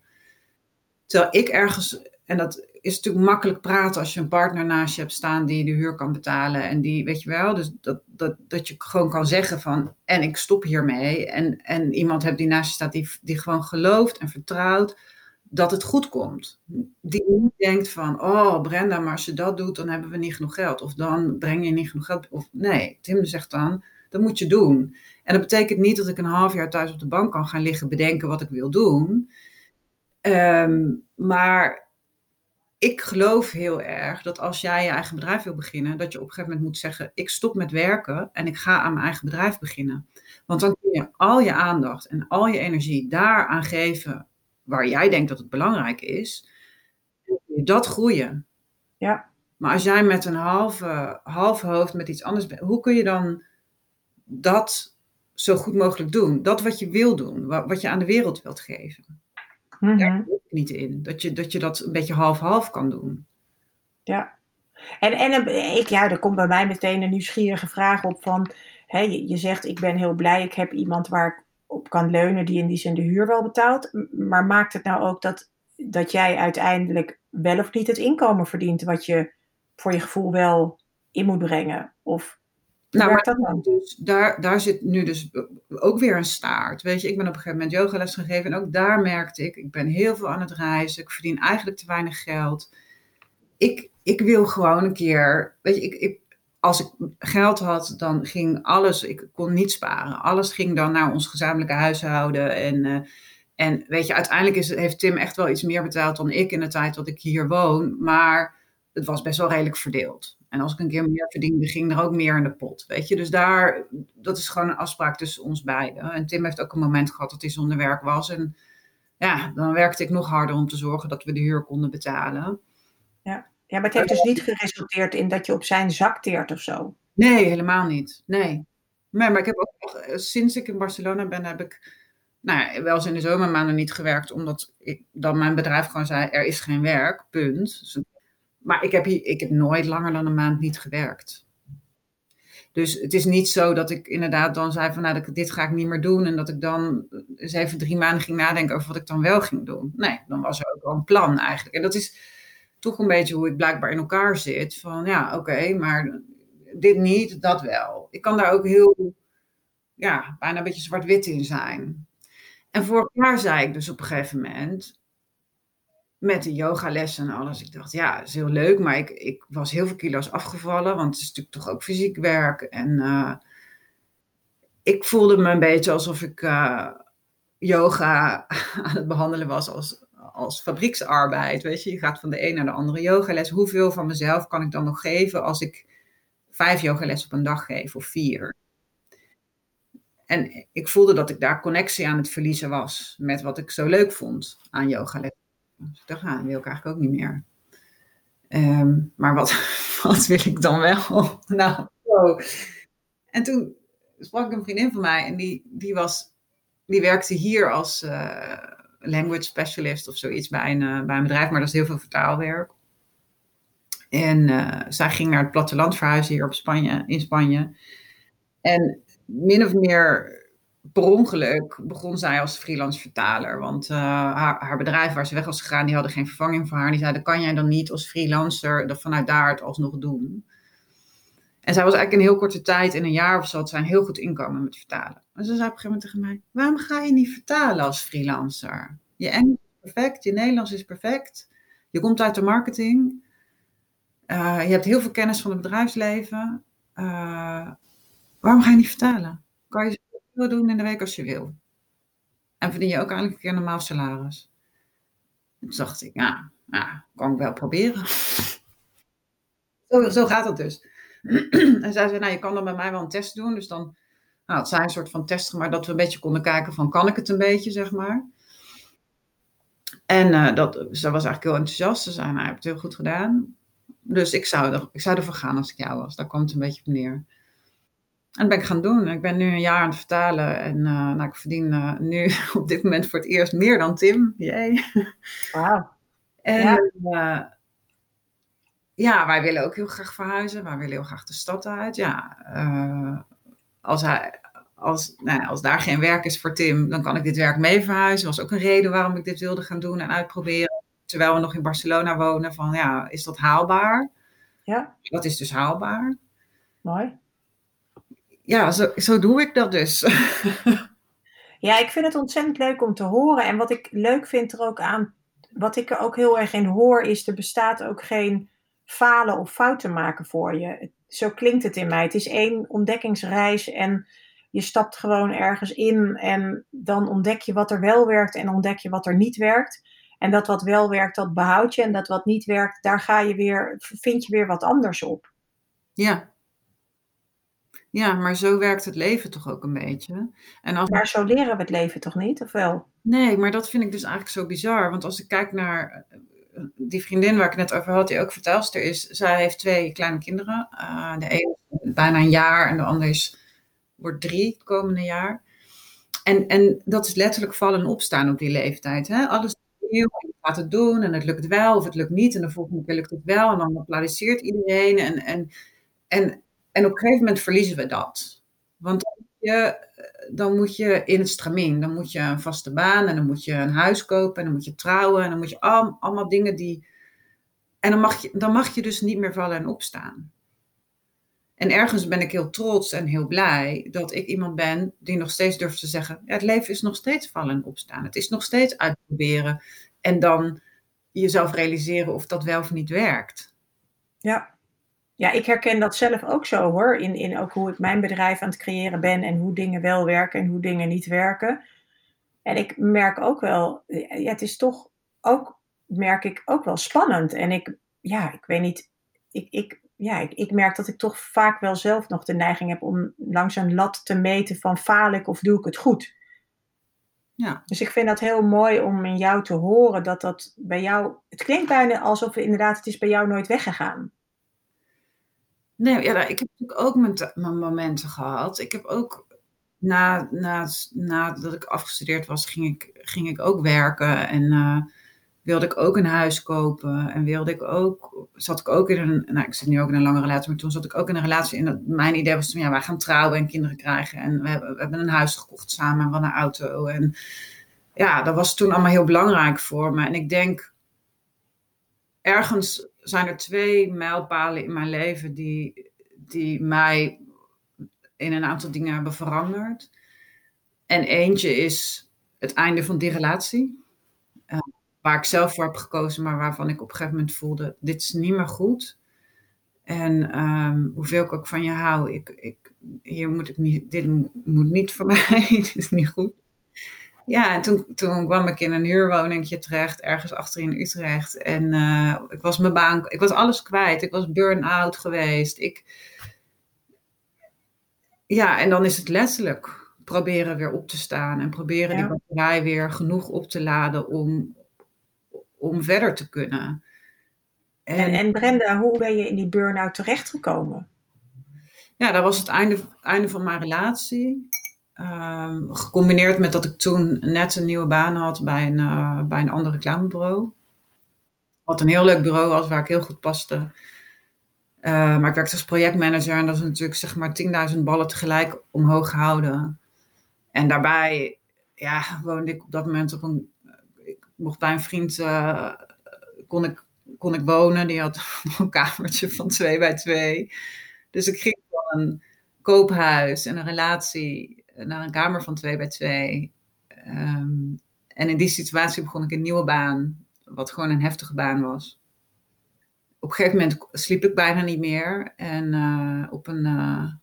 Terwijl ik ergens, en dat is natuurlijk makkelijk praten als je een partner naast je hebt staan die de huur kan betalen. En die, weet je wel, dus dat, dat, dat je gewoon kan zeggen van, en ik stop hiermee. En, en iemand hebt die naast je staat die, die gewoon gelooft en vertrouwt dat het goed komt. Die niet denkt van, oh Brenda, maar als je dat doet, dan hebben we niet genoeg geld. Of dan breng je niet genoeg geld. Of nee, Tim zegt dan, dat moet je doen. En dat betekent niet dat ik een half jaar thuis op de bank kan gaan liggen bedenken wat ik wil doen. Ehm, maar ik geloof heel erg dat als jij je eigen bedrijf wil beginnen, dat je op een gegeven moment moet zeggen: ik stop met werken en ik ga aan mijn eigen bedrijf beginnen. Want dan kun je al je aandacht en al je energie daaraan geven waar jij denkt dat het belangrijk is. En dat groeien. Ja. Maar als jij met een halve, halve hoofd met iets anders bent, hoe kun je dan dat zo goed mogelijk doen? Dat wat je wil doen, wat je aan de wereld wilt geven. Daar ik niet in. Dat je, dat je dat een beetje half-half kan doen. Ja. En, en ik, ja, er komt bij mij meteen een nieuwsgierige vraag op van... Hè, je, je zegt, ik ben heel blij, ik heb iemand waar ik op kan leunen die in die zin de huur wel betaalt. Maar maakt het nou ook dat, dat jij uiteindelijk wel of niet het inkomen verdient... wat je voor je gevoel wel in moet brengen? Of nou, maar dat dan? Dus, daar, daar zit nu dus ook weer een staart. Weet je, ik ben op een gegeven moment yogales gegeven en ook daar merkte ik, ik ben heel veel aan het reizen, ik verdien eigenlijk te weinig geld. Ik, ik wil gewoon een keer, weet je, ik, ik, als ik geld had, dan ging alles, ik kon niet sparen. Alles ging dan naar ons gezamenlijke huishouden en... Uh, en weet je, uiteindelijk is, heeft Tim echt wel iets meer betaald dan ik in de tijd dat ik hier woon. Maar het was best wel redelijk verdeeld. En als ik een keer meer verdiende, ging er ook meer in de pot. Weet je, dus daar, dat is gewoon een afspraak tussen ons beiden. En Tim heeft ook een moment gehad dat hij zonder werk was. En ja, dan werkte ik nog harder om te zorgen dat we de huur konden betalen. Ja, ja maar het heeft dus niet geresulteerd in dat je op zijn zak teert of zo? Nee, helemaal niet. Nee. Nee, maar ik heb ook, eh, sinds ik in Barcelona ben, heb ik nou, wel eens in de zomermaanden niet gewerkt, omdat ik, dan mijn bedrijf gewoon zei: er is geen werk, punt. Dus maar ik heb, hier, ik heb nooit langer dan een maand niet gewerkt. Dus het is niet zo dat ik inderdaad dan zei van nou, dit ga ik niet meer doen. En dat ik dan eens even drie maanden ging nadenken over wat ik dan wel ging doen. Nee, dan was er ook wel een plan eigenlijk. En dat is toch een beetje hoe ik blijkbaar in elkaar zit. Van ja, oké, maar dit niet, dat wel. Ik kan daar ook heel, ja, bijna een beetje zwart-wit in zijn. En vorig jaar zei ik dus op een gegeven moment, met de yogalessen en alles. Ik dacht, ja, is heel leuk, maar ik, ik was heel veel kilo's afgevallen, want het is natuurlijk toch ook fysiek werk. En uh, ik voelde me een beetje alsof ik uh, yoga aan het behandelen was als, als fabrieksarbeid. Weet je, je gaat van de een naar de andere yogales. Hoeveel van mezelf kan ik dan nog geven als ik vijf yogalessen op een dag geef of vier? En ik voelde dat ik daar connectie aan het verliezen was met wat ik zo leuk vond aan yogales. Dus ik dacht, nou, dat wil ik eigenlijk ook niet meer. Ehm, maar wat, wat wil ik dan wel? nou, En toen sprak een vriendin van mij en die, die, was, die werkte hier als uh, language specialist of zoiets bij een, uh, bij een bedrijf, maar dat is heel veel vertaalwerk. En uh, zij ging naar het platteland verhuizen hier op Spanje, in Spanje. En min of meer per ongeluk begon zij als freelance vertaler. Want uh, haar, haar, bedrijf waar ze weg was gegaan, die hadden geen vervanging voor haar. Die zeiden, kan jij dan niet als freelancer dat vanuit daar het alsnog doen? En zij was eigenlijk in heel korte tijd, in een jaar of zo, had zij een heel goed inkomen met vertalen. En ze zei op een gegeven moment tegen mij, waarom ga je niet vertalen als freelancer? Je Engels is perfect, je Nederlands is perfect. Je komt uit de marketing. Uh, je hebt heel veel kennis van het bedrijfsleven. Uh, waarom ga je niet vertalen? Kan je wil doen in de week als je wil. En verdien je ook eigenlijk een keer normaal salaris. En toen dacht ik, ja, ja kan ik wel proberen. zo, zo gaat het dus. en zij zei, nou, je kan dan bij mij wel een test doen. Dus dan nou, het zijn een soort van test maar dat we een beetje konden kijken van, kan ik het een beetje, zeg maar. En uh, dat, ze was eigenlijk heel enthousiast. Ze zei, nou, je hebt het heel goed gedaan. Dus ik zou, er, ik zou ervoor gaan als ik jou was. Daar kwam het een beetje op neer. En dat ben ik gaan doen. Ik ben nu een jaar aan het vertalen. En uh, nou, ik verdien uh, nu op dit moment voor het eerst meer dan Tim. Jee. Wauw. En ja. Uh, ja. wij willen ook heel graag verhuizen. Wij willen heel graag de stad uit. Ja, als, hij, als, nou, als daar geen werk is voor Tim, dan kan ik dit werk mee verhuizen. Dat was ook een reden waarom ik dit wilde gaan doen en uitproberen. terwijl we nog in Barcelona wonen, van ja, is dat haalbaar? Ja. Dat is dus haalbaar. Mooi. Ja, zo, zo doe ik dat dus. ja, ik vind het ontzettend leuk om te horen. En wat ik leuk vind er ook aan, wat ik er ook heel erg in hoor, is er bestaat ook geen falen of fouten maken voor je. Zo klinkt het in mij. Het is één ontdekkingsreis en je stapt gewoon ergens in en dan ontdek je wat er wel werkt en ontdek je wat er niet werkt. En dat wat wel werkt, dat behoud je. En dat wat niet werkt, daar ga je weer, vind je weer wat anders op. Ja. Ja, maar zo werkt het leven toch ook een beetje. En als... Maar zo leren we het leven toch niet, of wel? Nee, maar dat vind ik dus eigenlijk zo bizar. Want als ik kijk naar eh, die vriendin waar ik net over had, die ook vertelster is. Zij heeft twee kleine kinderen. Uh, de is bijna een jaar en de andere is, wordt drie het komende jaar. En, en dat is letterlijk vallen en opstaan op die leeftijd. Hè? Alles nieuw je gaat het doen en het lukt wel of het lukt niet. En de volgende keer lukt het wel en dan applaudisseert iedereen. En, en, en, en op een gegeven moment verliezen we dat. Want dan moet je, dan moet je in het stramien. Dan moet je een vaste baan en dan moet je een huis kopen en dan moet je trouwen. En dan moet je al, allemaal dingen die... En dan mag, je, dan mag je dus niet meer vallen en opstaan. En ergens ben ik heel trots en heel blij dat ik iemand ben die nog steeds durft te zeggen: ja, het leven is nog steeds vallen en opstaan. Het is nog steeds uitproberen en dan jezelf realiseren of dat wel of niet werkt. Ja. Ja, ik herken dat zelf ook zo hoor. In, in ook hoe ik mijn bedrijf aan het creëren ben en hoe dingen wel werken en hoe dingen niet werken. En ik merk ook wel, ja, het is toch ook, merk ik ook wel spannend. En ik, ja, ik weet niet, ik, ik ja, ik, ik, merk dat ik toch vaak wel zelf nog de neiging heb om langs een lat te meten van faal ik of doe ik het goed. Ja. Dus ik vind dat heel mooi om in jou te horen dat dat bij jou. Het klinkt bijna alsof inderdaad het is bij jou nooit weggegaan. Nee, ja, ik heb natuurlijk ook mijn, momenten gehad. Ik heb ook na, na, nadat ik afgestudeerd was, ging ik, ging ik ook werken. En uh, wilde ik ook een huis kopen en wilde ik ook, zat ik ook in een, nou ik zit nu ook in een lange relatie, maar toen zat ik ook in een relatie en mijn idee was toen, ja, wij gaan trouwen en kinderen krijgen en we hebben, we hebben een huis gekocht samen en van een auto en ja, dat was toen allemaal heel belangrijk voor me en ik denk, ergens zijn er twee mijlpalen in mijn leven die, die mij in een aantal dingen hebben veranderd. En eentje is het einde van die relatie waar ik zelf voor heb gekozen, maar waarvan ik op een gegeven moment voelde: dit is niet meer goed. En um, hoeveel ik ook van je hou, ik, ik, hier moet ik niet, dit moet niet voor mij, dit is niet goed. Ja, en toen, toen kwam ik in een huurwoningje terecht, ergens achter in Utrecht. En uh, ik was mijn baan, ik was alles kwijt. Ik was burn-out geweest. Ik, ja, en dan is het letterlijk proberen weer op te staan en proberen die batterij weer genoeg op te laden om, om verder te kunnen. En, en, Brenda, hoe ben je in die burn-out terechtgekomen? Ja, dat was het einde, einde van mijn relatie. Um, gecombineerd met dat ik toen net een nieuwe baan had bij een, uh, bij een ander reclamebureau. Wat een heel leuk bureau was, waar ik heel goed paste. Uh, maar ik werkte als projectmanager en dat is natuurlijk zeg maar 10.000 ballen tegelijk omhoog gehouden. En daarbij ja, woonde ik op dat moment op een mocht bij een vriend, uh, kon, ik, kon ik wonen. Die had een kamertje van twee bij twee. Dus ik ging van een koophuis en een relatie naar een kamer van twee bij twee. Ehm, en in die situatie begon ik een nieuwe baan, wat gewoon een heftige baan was. Op een gegeven moment sliep ik bijna niet meer. En uh, op, een, uh,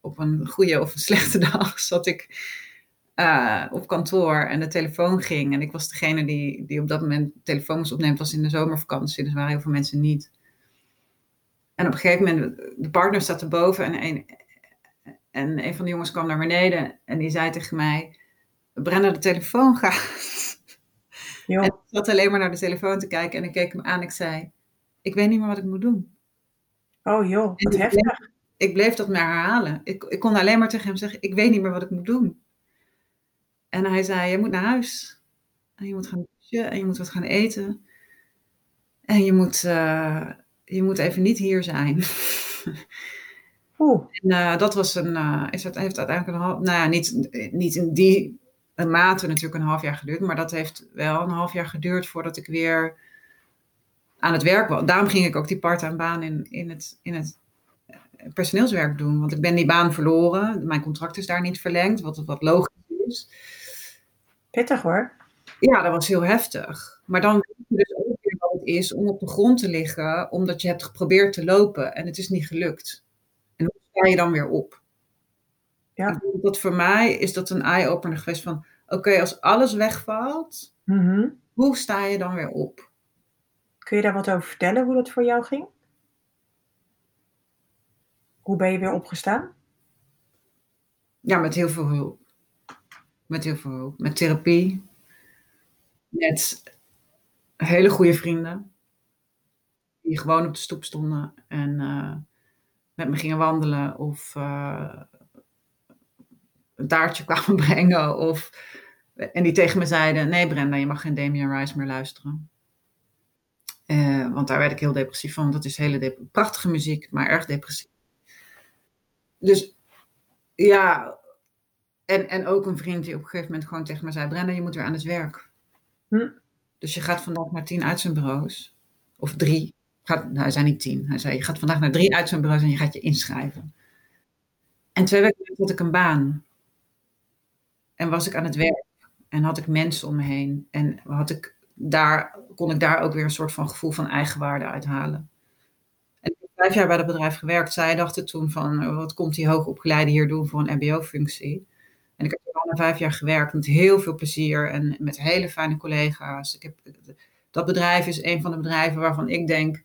op een goede of een slechte dag zat ik uh, op kantoor en de telefoon ging. En ik was degene die, die op dat moment telefoons opneemt, was in de zomervakantie. Dus waren heel veel mensen niet. En op een gegeven moment, de partner zat erboven en en een van de jongens kwam naar beneden en die zei tegen mij: Brenna, de telefoon gaat. En ik zat alleen maar naar de telefoon te kijken en ik keek hem aan. Ik zei: Ik weet niet meer wat ik moet doen. Oh joh, wat heftig. Bleef, ik bleef dat maar herhalen. Ik, ik kon alleen maar tegen hem zeggen: Ik weet niet meer wat ik moet doen. En hij zei, je moet naar huis. En je moet gaan douchen en je moet wat gaan eten. En je moet, uh, je moet even niet hier zijn. Oeh. En uh, dat was een, uh, is het, heeft uiteindelijk een, nou ja, niet, niet in die een mate natuurlijk een half jaar geduurd, maar dat heeft wel een half jaar geduurd voordat ik weer aan het werk was. Daarom ging ik ook die part-time baan in, in, het, in het eh, personeelswerk doen. Want ik ben die baan verloren. Mijn contract is daar niet verlengd, wat, wat logisch is. Pittig hoor. Ja, dat was heel heftig. Maar dan weet je dus ook weer wat het is om op de grond te liggen, omdat je hebt geprobeerd te lopen en het is niet gelukt. Sta je dan weer op? Ja. Dat voor mij is dat een eye-opener geweest van, oké, als alles wegvalt, mhm. hoe sta je dan weer op? Kun je daar wat over vertellen, hoe dat voor jou ging? Hoe ben je weer opgestaan? Ja, met heel veel hulp. Met heel veel hulp. Met therapie. Met hele goede vrienden. Die gewoon op de stoep stonden en uh, met me gingen wandelen. Of uh, een taartje kwamen brengen. Of, en die tegen me zeiden: Nee, Brenda, je mag geen Damien Rice meer luisteren. Uh, want daar werd ik heel depressief van. Dat is hele prachtige muziek, maar erg depressief. Dus ja, en, en ook een vriend die op een gegeven moment gewoon tegen me zei: Brenda, je moet weer aan het werk. Hm? Dus je gaat vandaag naar tien uitzendbureaus. Of drie. Gaat, nou, hij zei niet tien. Hij zei: Je gaat vandaag naar drie uitzendbureaus en je gaat je inschrijven. En twee weken later had ik een baan. En was ik aan het werk. En had ik mensen om me heen. En had ik daar, kon ik daar ook weer een soort van gevoel van eigenwaarde uithalen. En ik heb vijf jaar bij dat bedrijf gewerkt. Zij dachten toen van, wat komt die hoogopgeleide hier doen voor een mbo-functie? En ik heb er al vijf jaar gewerkt met heel veel plezier en met hele fijne collega's. Ik heb, dat bedrijf is een van de bedrijven waarvan ik denk,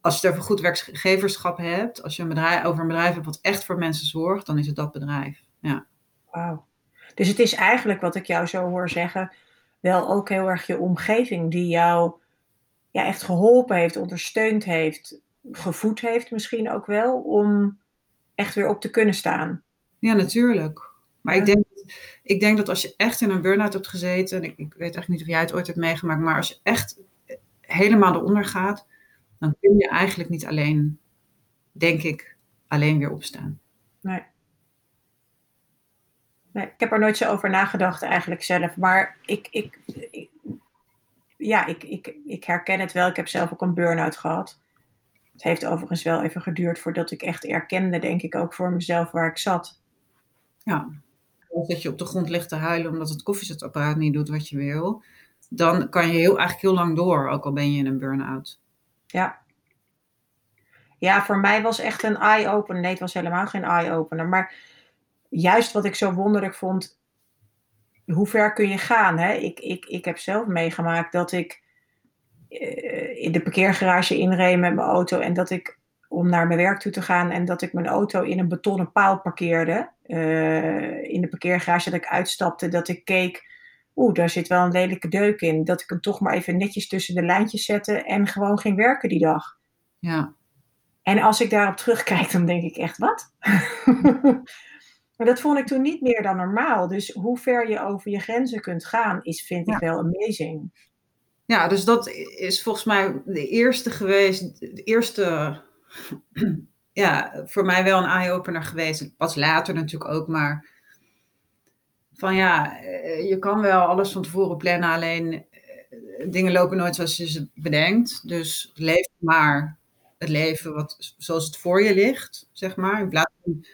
als je het over goed werkgeverschap hebt, als je een bedrijf, over een bedrijf hebt wat echt voor mensen zorgt, dan is het dat bedrijf. Ja. Wauw. Dus het is eigenlijk wat ik jou zo hoor zeggen, wel ook heel erg je omgeving die jou ja, echt geholpen heeft, ondersteund heeft, gevoed heeft misschien ook wel, om echt weer op te kunnen staan. Ja, natuurlijk. Maar ik, denk, ik denk dat als je echt in een burn-out hebt gezeten, en ik, ik weet echt niet of jij het ooit hebt meegemaakt, maar als je echt helemaal eronder gaat, dan kun je eigenlijk niet alleen, denk ik, alleen weer opstaan. Nee. Nee, ik heb er nooit zo over nagedacht eigenlijk zelf. Maar ik, ik, ja, ik, ik, ik herken het wel. Ik heb zelf ook een burn-out gehad. Het heeft overigens wel even geduurd voordat ik echt erkende, denk ik, ook voor mezelf waar ik zat. Ja, als dat je op de grond ligt te huilen omdat het koffiezetapparaat niet doet wat je wil, dan kan je heel, eigenlijk heel lang door, ook al ben je in een burn-out. Ja. Ja, voor mij was echt een eye-opener. Nee, het was helemaal geen eye-opener. Maar juist wat ik zo wonderlijk vond, hoe ver kun je gaan? Hè? Ik, ik, ik heb zelf meegemaakt dat ik uh, in de parkeergarage inreed met mijn auto en dat ik om naar mijn werk toe te gaan en dat ik mijn auto in een betonnen paal parkeerde. Uh, in de parkeergarage dat ik uitstapte, dat ik keek, oeh, daar zit wel een lelijke deuk in. Dat ik hem toch maar even netjes tussen de lijntjes zette en gewoon ging werken die dag. Ja. En als ik daarop terugkijk, dan denk ik echt, wat? Maar dat vond ik toen niet meer dan normaal. Dus hoe ver je over je grenzen kunt gaan, is, vind ik wel amazing. Ja, dus dat is volgens mij de eerste geweest, de eerste, ja, voor mij wel een eye-opener geweest. Pas later natuurlijk ook, maar van ja, eh, je kan wel alles van tevoren plannen, alleen eh, dingen lopen nooit zoals je ze bedenkt. Dus leef maar het leven wat, zoals het voor je ligt, zeg maar. In plaats van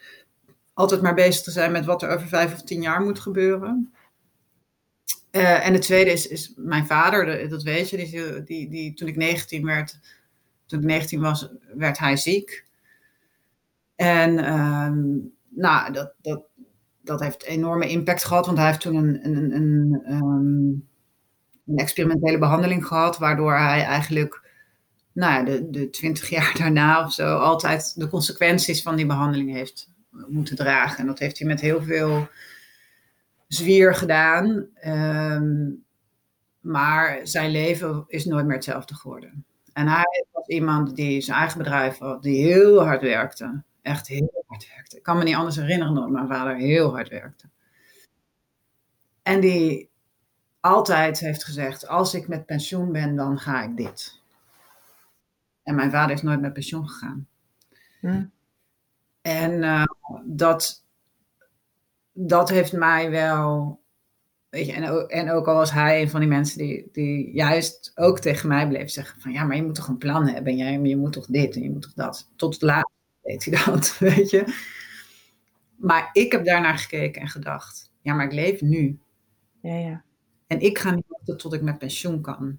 altijd maar bezig te zijn met wat er over vijf of tien jaar moet gebeuren. Uh, en de tweede is, is mijn vader, dat weet je, die, die, die, toen ik 19 werd, toen ik 19 was, werd hij ziek. En um, nou, dat, dat, dat heeft enorme impact gehad, want hij heeft toen een, een, een, een experimentele behandeling gehad, waardoor hij eigenlijk nou ja, de, de 20 jaar daarna of zo altijd de consequenties van die behandeling heeft moeten dragen. En dat heeft hij met heel veel zwier gedaan. Ehm, maar zijn leven is nooit meer hetzelfde geworden. En hij was iemand die zijn eigen bedrijf had, die heel hard werkte. Echt heel hard werkte. Ik kan me niet anders herinneren dat mijn vader heel hard werkte. En die altijd heeft gezegd: als ik met pensioen ben, dan ga ik dit. En mijn vader is nooit met pensioen gegaan. Hm. En uh, dat, dat heeft mij wel Weet je, en, ook, en ook al was hij een van die mensen die, die juist ook tegen mij bleef zeggen van ja, maar je moet toch een plan hebben. En jij, je moet toch dit en je moet toch dat. Tot het laatste deed hij dat, weet je. Maar ik heb daarnaar gekeken en gedacht, ja, maar ik leef nu. Ja, ja. En ik ga niet wachten tot ik met pensioen kan.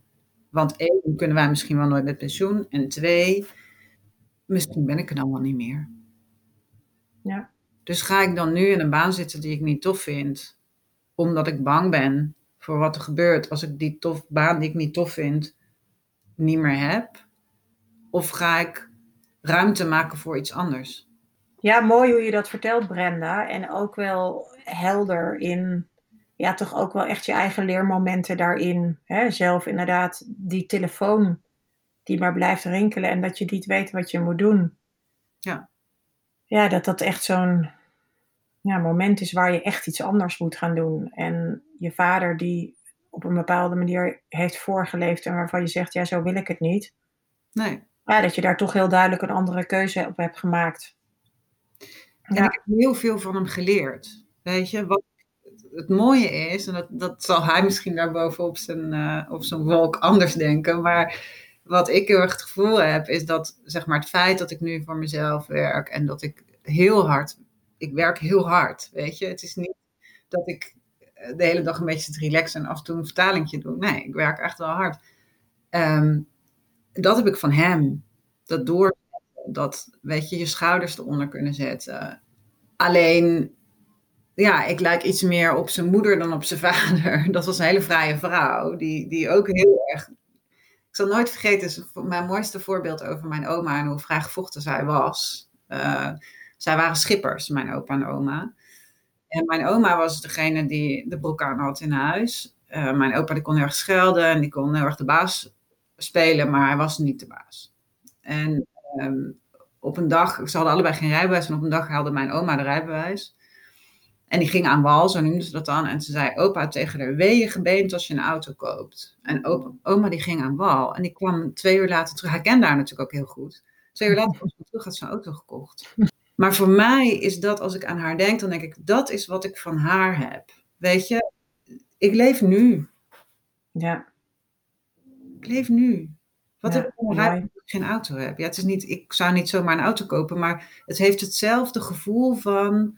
Want één, kunnen wij misschien wel nooit met pensioen. En twee, misschien ben ik er dan wel niet meer. Ja. Dus ga ik dan nu in een baan zitten die ik niet tof vind, omdat ik bang ben voor wat er gebeurt als ik die tof, baan die ik niet tof vind niet meer heb? Of ga ik ruimte maken voor iets anders? Ja, mooi hoe je dat vertelt, Brenda. En ook wel helder in, ja, toch ook wel echt je eigen leermomenten daarin. Hè? Zelf inderdaad die telefoon die maar blijft rinkelen en dat je niet weet wat je moet doen. Ja. Ja, dat dat echt zo'n ja, moment is waar je echt iets anders moet gaan doen. En je vader die op een bepaalde manier heeft voorgeleefd en waarvan je zegt, ja, zo wil ik het niet. Nee. Ja, dat je daar toch heel duidelijk een andere keuze op hebt gemaakt. En ik heb heel veel van hem geleerd. Weet je, wat het mooie is, en dat, dat zal hij misschien daarboven op zijn, uh, op zijn wolk anders denken, maar wat ik heel erg het gevoel heb, is dat zeg maar, het feit dat ik nu voor mezelf werk en dat ik heel hard, ik werk heel hard, weet je. Het is niet dat ik de hele dag een beetje zit relaxen en af en toe een vertalingje doe. Nee, ik werk echt wel hard. Um, dat heb ik van hem. Dat door, dat, weet je, je schouders eronder kunnen zetten. Alleen, ja, ik lijk iets meer op zijn moeder dan op zijn vader. Dat was een hele vrije vrouw, die, die ook heel erg ik zal nooit vergeten, mijn mooiste voorbeeld over mijn oma en hoe vrijgevochten zij was. Uh, zij waren schippers, mijn opa en oma. En mijn oma was degene die de broek aan had in huis. Uh, mijn opa die kon heel erg schelden en die kon heel erg de baas spelen, maar hij was niet de baas. En um, op een dag, ze hadden allebei geen rijbewijs en op een dag haalde mijn oma de rijbewijs. En die ging aan wal, zo noemden ze dat dan. En ze zei, opa tegen haar, weeën gebeend als je een auto koopt. En opa, oma die ging aan wal. En die kwam twee uur later terug. Hij kende haar natuurlijk ook heel goed. Twee uur later kwam ze terug, had ze een auto gekocht. Maar voor mij is dat, als ik aan haar denk, dan denk ik, dat is wat ik van haar heb. Weet je, ik leef nu. Ja. Ik leef nu. Wat ja, ik ik geen auto heb? Ja, het is niet, ik zou niet zomaar een auto kopen, maar het heeft hetzelfde gevoel van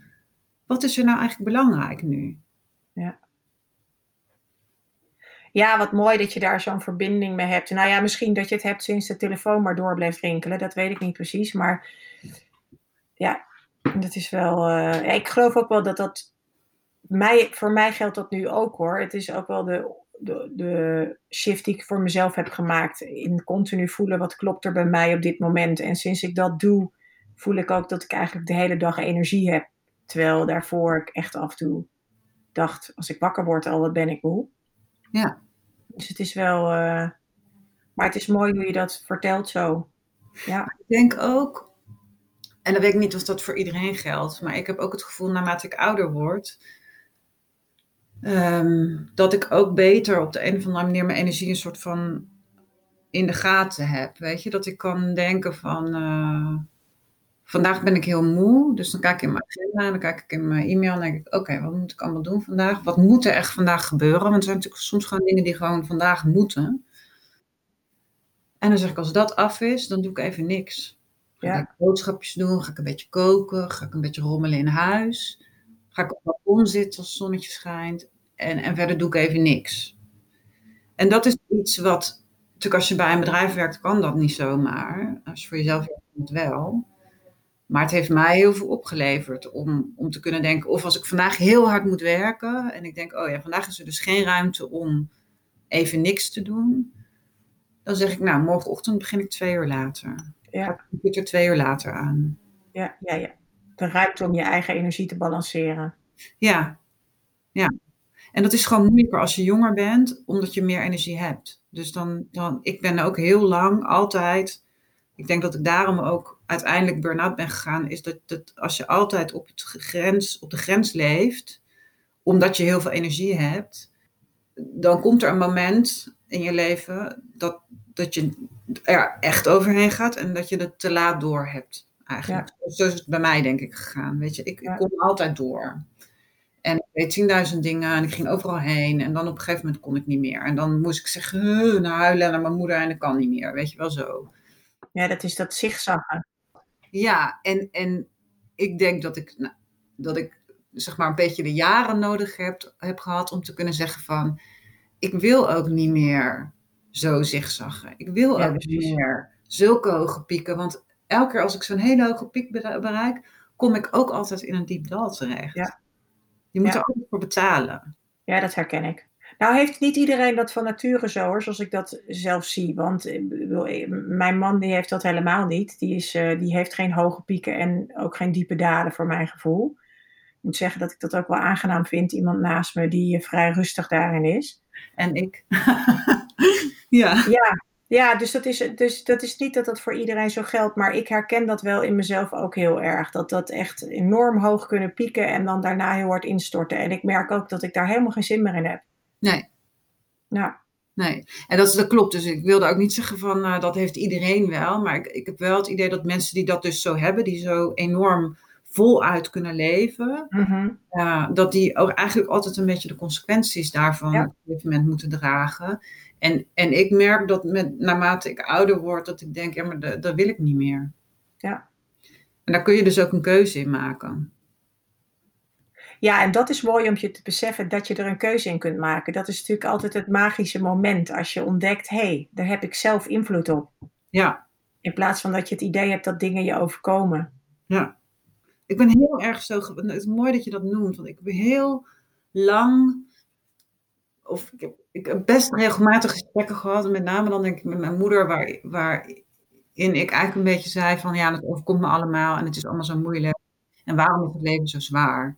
wat is er nou eigenlijk belangrijk nu? Ja. Ja, wat mooi dat je daar zo'n verbinding mee hebt. Nou ja, misschien dat je het hebt sinds de telefoon maar door blijft rinkelen. Dat weet ik niet precies. Maar ja, dat is wel. Uh, ik geloof ook wel dat dat. Mij, voor mij geldt dat nu ook hoor. Het is ook wel de, de, de shift die ik voor mezelf heb gemaakt. In continu voelen wat klopt er bij mij op dit moment. En sinds ik dat doe, voel ik ook dat ik eigenlijk de hele dag energie heb. Terwijl daarvoor ik echt af en toe dacht, als ik wakker word, al wat ben ik moe. Ja. Dus het is wel, uh, maar het is mooi hoe je dat vertelt zo. Ja. Ik denk ook, en dan weet ik niet of dat voor iedereen geldt, maar ik heb ook het gevoel naarmate ik ouder word, um, dat ik ook beter op de een of andere manier mijn energie een soort van in de gaten heb. Weet je, dat ik kan denken van. Uh, Vandaag ben ik heel moe, dus dan kijk ik in mijn agenda en dan kijk ik in mijn e-mail en denk ik, oké, wat moet ik allemaal doen vandaag? Wat moet er echt vandaag gebeuren? Want er zijn natuurlijk soms gewoon dingen die gewoon vandaag moeten. En dan zeg ik, als dat af is, dan doe ik even niks. Ga ik boodschapjes doen, ga ik een beetje koken, ga ik een beetje rommelen in huis. Ga ik op het balkon zitten als het zonnetje schijnt. En, en verder doe ik even niks. En dat is iets wat, natuurlijk als je bij een bedrijf werkt, kan dat niet zomaar. Als je voor jezelf werkt, moet wel. Maar het heeft mij heel veel opgeleverd om, om te kunnen denken, of als ik vandaag heel hard moet werken en ik denk, oh ja, vandaag is er dus geen ruimte om even niks te doen. Dan zeg ik, nou, morgenochtend begin ik twee uur later. Ja. Ga ik de computer twee uur later aan. Ja, ja, ja. De ruimte om je eigen energie te balanceren. Ja, ja. En dat is gewoon moeilijker als je jonger bent, omdat je meer energie hebt. Dus dan, dan ik ben ook heel lang altijd ik denk dat ik daarom ook uiteindelijk burn-out ben gegaan, is dat, dat als je altijd op, grens, op de grens leeft, omdat je heel veel energie hebt, dan komt er een moment in je leven dat, dat je er echt overheen gaat en dat je het te laat door hebt. Eigenlijk. Zo is het bij mij denk ik gegaan. Weet je, ik, ik kom altijd door. En ik deed tienduizend dingen en ik ging overal heen. En dan op een gegeven moment kon ik niet meer. En dan moest ik zeggen, naar huilen naar mijn moeder en dat kan niet meer. Weet je wel zo. Ja, dat is dat zigzaggen. Ja, en, en ik denk dat ik, nou, dat ik zeg maar een beetje de jaren nodig heb, heb gehad om te kunnen zeggen van, ik wil ook niet meer zo zigzaggen. Ik wil ook niet meer zulke hoge pieken, want elke keer als ik zo'n hele hoge piek bereik, kom ik ook altijd in een diep dal terecht. Ja. Je moet er ook voor betalen. Ja, dat herken ik. Nou heeft niet iedereen dat van nature zo hoor, zoals ik dat zelf zie. Want eh, eh, mijn man die heeft dat helemaal niet. Die, is, eh, die heeft geen hoge pieken en ook geen diepe dalen voor mijn gevoel. Ik moet zeggen dat ik dat ook wel aangenaam vind. Iemand naast me die vrij rustig daarin is. En ik. ja. ja. Ja, dus dat, is, dus dat is niet dat dat voor iedereen zo geldt, maar ik herken dat wel in mezelf ook heel erg. Dat dat echt enorm hoog kunnen pieken en dan daarna heel hard instorten. En ik merk ook dat ik daar helemaal geen zin meer in heb. Nee. Ja. Nee, en dat, dat klopt. Dus ik wilde ook niet zeggen van uh, dat heeft iedereen wel. Maar ik, ik heb wel het idee dat mensen die dat dus zo hebben, die zo enorm voluit kunnen leven, mm dat die ook eigenlijk altijd een beetje de consequenties daarvan op een gegeven moment moeten dragen. En, en ik merk dat met, naarmate ik ouder word, dat ik denk, ja, maar dat, dat wil ik niet meer. Ja. En daar kun je dus ook een keuze in maken. Ja, en dat is mooi om je te beseffen dat je er een keuze in kunt maken. Dat is natuurlijk altijd het magische moment als je ontdekt, hé, hey, daar heb ik zelf invloed op. Ja. In plaats van dat je het idee hebt dat dingen je overkomen. Ja. Ik ben heel erg zo. Het is mooi dat je dat noemt, want ik heb heel lang. Of ik heb, ik heb best regelmatig gesprekken gehad, met name dan denk ik met mijn moeder, waar, waarin ik eigenlijk een beetje zei van ja, het overkomt me allemaal en het is allemaal zo moeilijk. En waarom is het leven zo zwaar?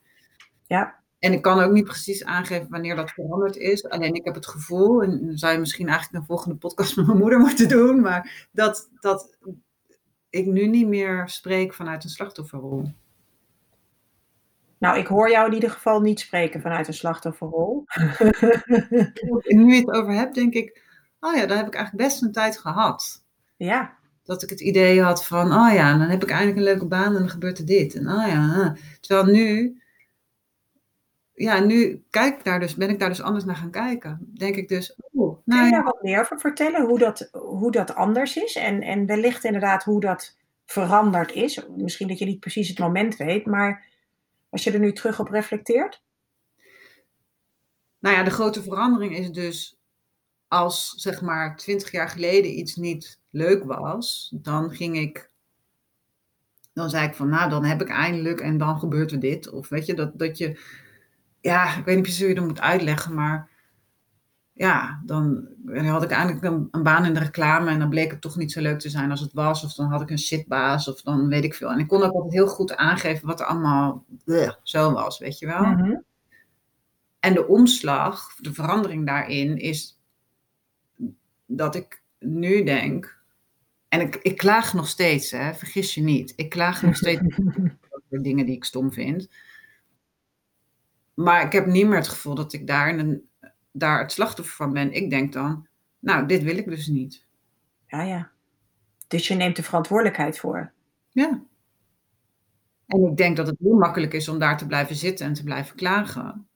Ja. En ik kan ook niet precies aangeven wanneer dat veranderd is. Alleen ik heb het gevoel, en dan zou je misschien eigenlijk een volgende podcast met mijn moeder moeten doen, maar dat, dat ik nu niet meer spreek vanuit een slachtofferrol. Nou, ik hoor jou in ieder geval niet spreken vanuit een slachtofferrol. nu je het over hebt, denk ik, oh ja, daar heb ik eigenlijk best een tijd gehad. Ja. Dat ik het idee had van, oh ja, dan heb ik eindelijk een leuke baan en dan gebeurt er dit. En oh ja, terwijl nu ja, nu kijk ik daar dus, ben ik daar dus anders naar gaan kijken. Denk ik dus, oh, nou, Kun je daar wat meer over vertellen? Hoe dat, hoe dat anders is? En, en wellicht inderdaad hoe dat veranderd is? Misschien dat je niet precies het moment weet, maar als je er nu terug op reflecteert? Nou ja, de grote verandering is dus als zeg maar twintig jaar geleden iets niet leuk was, dan ging ik, dan zei ik van nou, dan heb ik eindelijk en dan gebeurt er dit. Of weet je, dat, dat je ja, ik weet niet precies hoe je dat moet uitleggen, maar ja, dan had ik eigenlijk een, een, baan in de reclame en dan bleek het toch niet zo leuk te zijn als het was. Of dan had ik een shitbaas of dan weet ik veel. En ik kon ook altijd heel goed aangeven wat er allemaal bleh, zo was, weet je wel. Mhm. En de omslag, de verandering daarin is dat ik nu denk, en ik, ik klaag nog steeds, hè, vergis je niet. Ik klaag nog steeds over dingen die ik stom vind. Maar ik heb niet meer het gevoel dat ik daar, een, daar het slachtoffer van ben. Ik denk dan, nou, dit wil ik dus niet. Ja, ja. Dus je neemt de verantwoordelijkheid voor. Ja. En ik denk dat het heel makkelijk is om daar te blijven zitten en te blijven klagen.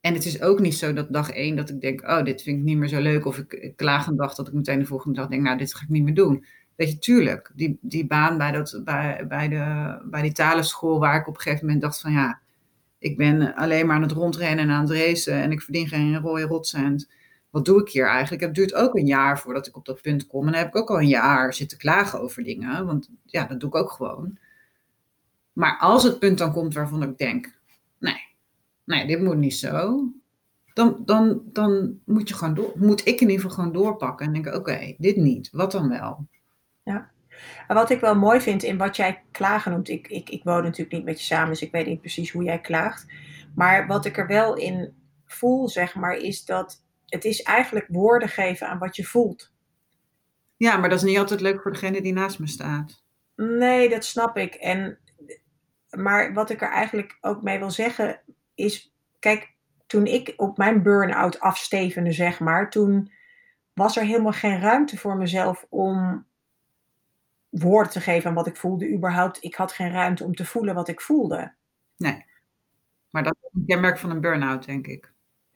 En het is ook niet zo dat dag één dat ik denk, oh, dit vind ik niet meer zo leuk. Of ik, klaag een dag dat ik meteen de volgende dag denk, nou, dit ga ik niet meer doen. Weet je, tuurlijk, die, die baan bij, dat, bij, bij, de, bij die talenschool waar ik op een gegeven moment dacht van, ja, ik ben alleen maar aan het rondrennen en aan het racen en ik verdien geen rode rotcent. Wat doe ik hier eigenlijk? Het duurt ook een jaar voordat ik op dat punt kom. En dan heb ik ook al een jaar zitten klagen over dingen. Want ja, dat doe ik ook gewoon. Maar als het punt dan komt waarvan ik denk, nee, nee, dit moet niet zo. Dan, dan, dan moet, je gewoon door, moet ik in ieder geval gewoon doorpakken en denken, oké, dit niet. Wat dan wel? En wat ik wel mooi vind in wat jij klagen noemt, ik, ik, ik woon natuurlijk niet met je samen, dus ik weet niet precies hoe jij klaagt. Maar wat ik er wel in voel, zeg maar, is dat het is eigenlijk woorden geven aan wat je voelt. Ja, maar dat is niet altijd leuk voor degene die naast me staat. Nee, dat snap ik. En, maar wat ik er eigenlijk ook mee wil zeggen is, kijk, toen ik op mijn burn-out afstevende, zeg maar, toen was er helemaal geen ruimte voor mezelf om woorden te geven aan wat ik voelde. Überhaupt, ik had geen ruimte om te voelen wat ik voelde. Nee. Maar dat is een kenmerk van een burn-out, denk ik.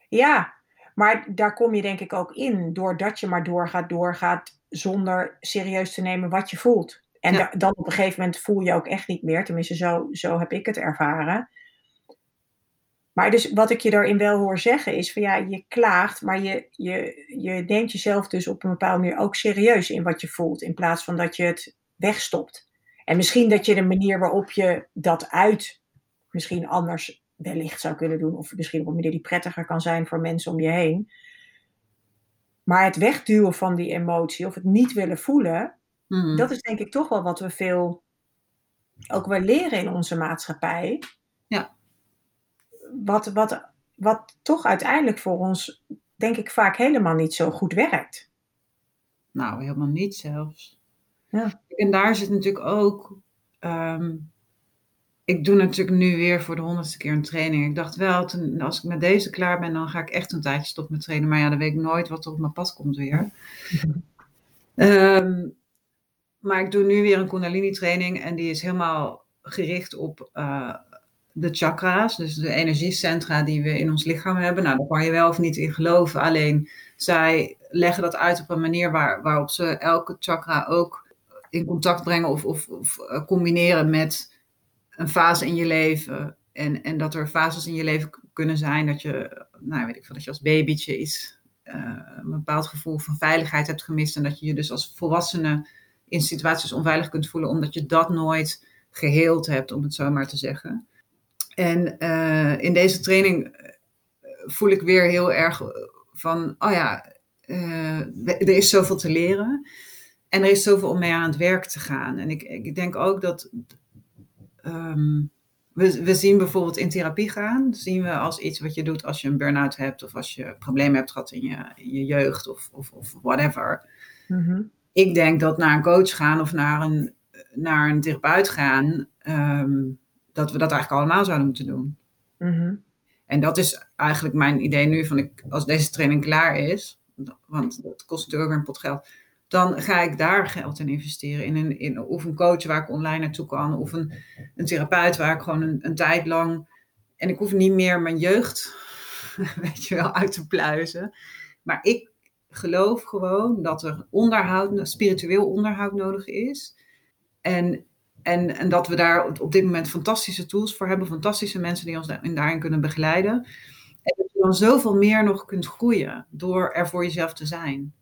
Ja, maar daar kom je denk ik ook in, doordat je maar doorgaat, doorgaat, zonder serieus te nemen wat je voelt. En dan op een gegeven moment voel je ook echt niet meer, tenminste zo, zo heb ik het ervaren. Maar dus wat ik je daarin wel hoor zeggen is van ja, je klaagt, maar je, je, je neemt jezelf dus op een bepaalde manier ook serieus in wat je voelt, in plaats van dat je het wegstopt. En misschien dat je de manier waarop je dat uit misschien anders wellicht zou kunnen doen, of misschien op een manier die prettiger kan zijn voor mensen om je heen. Maar het wegduwen van die emotie of het niet willen voelen, hmm. dat is denk ik toch wel wat we veel ook wel leren in onze maatschappij. Ja. Wat, wat, wat toch uiteindelijk voor ons, denk ik, vaak helemaal niet zo goed werkt. Nou, helemaal niet zelfs. Ja. En daar zit natuurlijk ook ehm, ik doe natuurlijk nu weer voor de honderdste keer een training. Ik dacht wel, toen, als ik met deze klaar ben, dan ga ik echt een tijdje stoppen met trainen. Maar ja, dan weet ik nooit wat er op mijn pad komt weer. Ehm, maar ik doe nu weer een Kundalini training en die is helemaal gericht op uh, de chakra's. Dus de energiecentra die we in ons lichaam hebben. Nou, daar kan je wel of niet in geloven. Alleen zij leggen dat uit op een manier waar, waarop ze elke chakra ook in contact brengen of, of, uh, combineren met een fase in je leven. En, en dat er fases in je leven kunnen zijn dat je, nou weet ik veel, dat je als babytje iets, uh, een bepaald gevoel van veiligheid hebt gemist. En dat je je dus als volwassene in situaties onveilig kunt voelen, omdat je dat nooit geheeld hebt, om het zo maar te zeggen. En uh, in deze training eh, voel ik weer heel erg van, oh ja, er is zoveel te leren. En er is zoveel om mee aan het werk te gaan. En ik, ik denk ook dat Ehm, we, we, zien bijvoorbeeld in therapie gaan, zien we als iets wat je doet als je een burn-out hebt of als je problemen hebt gehad in je, in je jeugd of, of, of whatever. Mhm. Ik denk dat naar een coach gaan of naar een, naar een therapeut gaan, ehm, dat we dat eigenlijk allemaal zouden moeten doen. Mhm. En dat is eigenlijk mijn idee nu van ik, als deze training klaar is, want dat kost natuurlijk ook weer een pot geld dan ga ik daar geld in investeren. In een, in, of een coach waar ik online naartoe kan, of een, een therapeut waar ik gewoon een, een tijd lang. En ik hoef niet meer mijn jeugd, weet je wel, uit te pluizen. Maar ik geloof gewoon dat er onderhoud, spiritueel onderhoud nodig is. En, en, en dat we daar op dit moment fantastische tools voor hebben, fantastische mensen die ons daarin kunnen begeleiden. En dat je dan zoveel meer nog kunt groeien door er voor jezelf te zijn.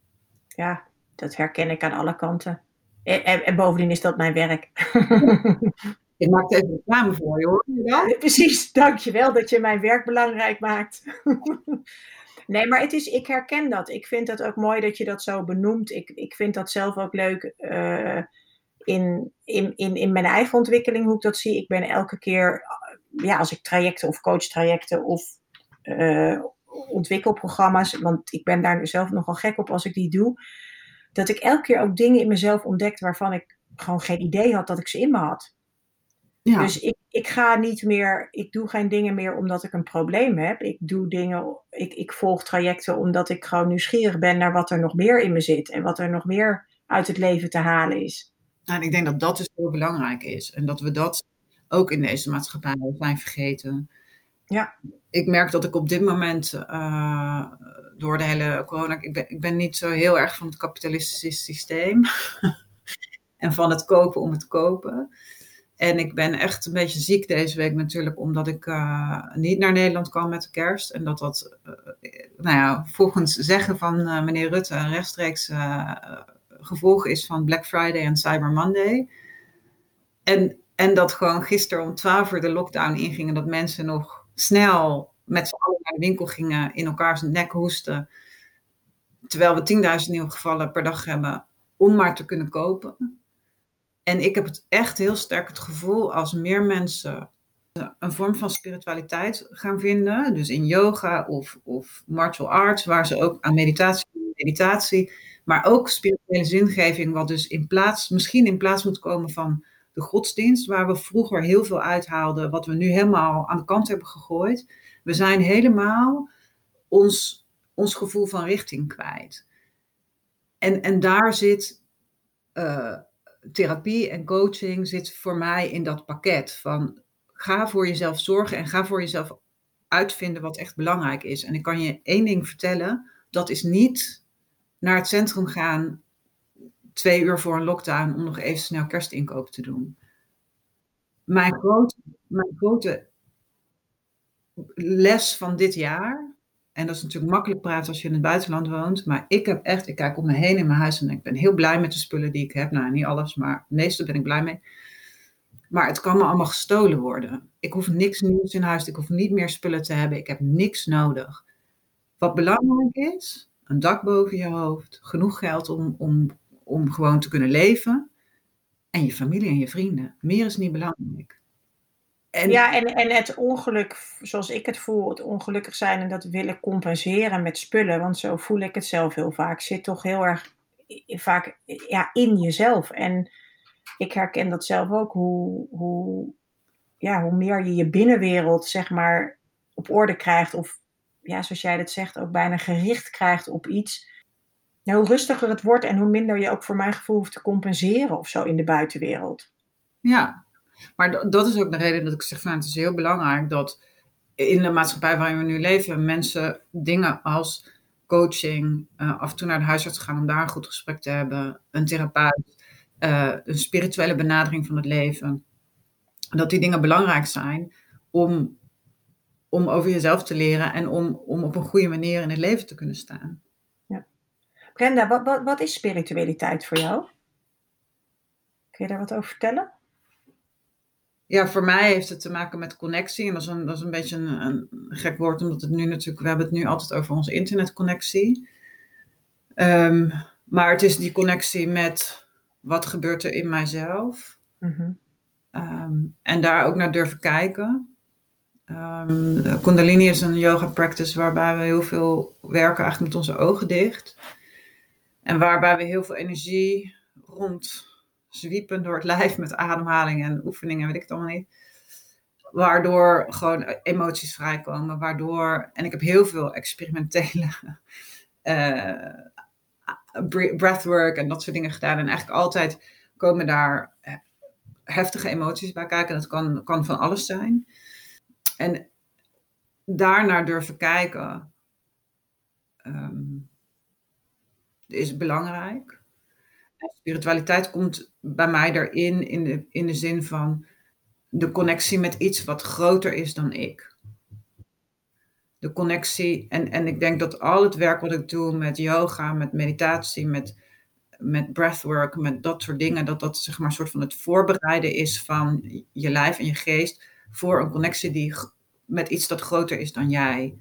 Ja, dat herken ik aan alle kanten. En, en, en bovendien is dat mijn werk. Ik maak even reclame voor je hoor. Ja? Precies, dankjewel dat je mijn werk belangrijk maakt. Nee, maar het is, ik herken dat. Ik vind het ook mooi dat je dat zo benoemt. Ik, ik vind dat zelf ook leuk uh, in, in, in, in mijn eigen ontwikkeling, hoe ik dat zie. Ik ben elke keer, ja, als ik trajecten of coachtrajecten of uh, ontwikkelprogramma's, want ik ben daar zelf nogal gek op als ik die doe dat ik elke keer ook dingen in mezelf ontdekte waarvan ik gewoon geen idee had dat ik ze in me had. Ja. Dus ik, ik ga niet meer, ik doe geen dingen meer omdat ik een probleem heb. Ik doe dingen, ik, ik volg trajecten omdat ik gewoon nieuwsgierig ben naar wat er nog meer in me zit en wat er nog meer uit het leven te halen is. Nou, en ik denk dat dat dus heel belangrijk is en dat we dat ook in deze maatschappij zijn vergeten. Ja. Ik merk dat ik op dit moment uh, door de hele corona. Ik ben, ik ben niet zo heel erg van het kapitalistische systeem. en van het kopen om het kopen. En ik ben echt een beetje ziek deze week natuurlijk, omdat ik uh, niet naar Nederland kwam met de kerst. En dat dat, uh, nou ja, volgens zeggen van meneer Rutte, een rechtstreeks gevolg is van Black Friday en Cyber Monday. En, en dat gewoon gisteren om 12 uur de lockdown inging en dat mensen nog snel met z'n allen naar de winkel gingen, in elkaars nek hoesten. Terwijl we 10.000 nieuwe gevallen per dag hebben om maar te kunnen kopen. En ik heb het echt heel sterk het gevoel als meer mensen een vorm van spiritualiteit gaan vinden, dus in yoga of, of martial arts, waar ze ook aan meditatie, meditatie, maar ook spirituele zingeving, wat dus in plaats, misschien in plaats moet komen van de godsdienst, waar we vroeger heel veel uithaalden, wat we nu helemaal aan de kant hebben gegooid. We zijn helemaal ons, ons gevoel van richting kwijt. En, en daar zit uh, therapie en coaching zit voor mij in dat pakket van ga voor jezelf zorgen en ga voor jezelf uitvinden wat echt belangrijk is. En ik kan je één ding vertellen: dat is niet naar het centrum gaan twee uur voor een lockdown om nog even snel kerstinkoop te doen. Mijn grote, mijn grote les van dit jaar, en dat is natuurlijk makkelijk praten als je in het buitenland woont, maar ik heb echt, ik kijk om me heen in mijn huis en ik ben heel blij met de spullen die ik heb. Nou, niet alles, maar het meeste ben ik blij mee. Maar het kan me allemaal gestolen worden. Ik hoef niks nieuws in huis, ik hoef niet meer spullen te hebben, ik heb niks nodig. Wat belangrijk is, een dak boven je hoofd, genoeg geld om, om, om gewoon te kunnen leven. En je familie en je vrienden. Meer is niet belangrijk. En, ja, en, en het ongeluk, zoals ik het voel, het ongelukkig zijn en dat willen compenseren met spullen, want zo voel ik het zelf heel vaak, zit toch heel erg vaak ja, in jezelf. En ik herken dat zelf ook, hoe, hoe, ja, hoe meer je je binnenwereld zeg maar op orde krijgt, of ja, zoals jij dat zegt, ook bijna gericht krijgt op iets, nou, hoe rustiger het wordt en hoe minder je ook voor mijn gevoel hoeft te compenseren of zo in de buitenwereld. Ja, maar dat is ook de reden dat ik zeg van het is heel belangrijk dat in de maatschappij waarin we nu leven mensen dingen als coaching, uh, af en toe naar de huisarts gaan om daar een goed gesprek te hebben, een therapeut, uh, een spirituele benadering van het leven, dat die dingen belangrijk zijn om, om over jezelf te leren en om, om op een goede manier in het leven te kunnen staan. Brenda, wat, wat, wat is spiritualiteit voor jou? Kun je daar wat over vertellen? ja, voor mij heeft het te maken met connectie. En dat is een, dat is een beetje een, een gek woord, omdat het nu natuurlijk, we hebben het nu altijd over onze internetconnectie. Um, maar het is die connectie met wat gebeurt er in mijzelf. Mm en daar ook naar durven kijken. Um, Kundalini is een yoga practice waarbij we heel veel werken eigenlijk met onze ogen dicht. En waarbij we heel veel energie rond zwiepen door het lijf met ademhaling en oefeningen, weet ik het allemaal niet. Waardoor gewoon emoties vrijkomen. Waardoor, en ik heb heel veel experimentele uh, breathwork en dat soort dingen gedaan. En eigenlijk altijd komen daar eh, heftige emoties bij kijken. Dat kan, kan van alles zijn. En daarnaar durven kijken um, is belangrijk spiritualiteit komt bij mij erin in de, in de zin van de connectie met iets wat groter is dan ik. De connectie, en, en ik denk dat al het werk wat ik doe met yoga, met meditatie, met, met breathwork, met dat soort dingen, dat dat zeg maar een soort van het voorbereiden is van je lijf en je geest voor een connectie die met iets dat groter is dan jij.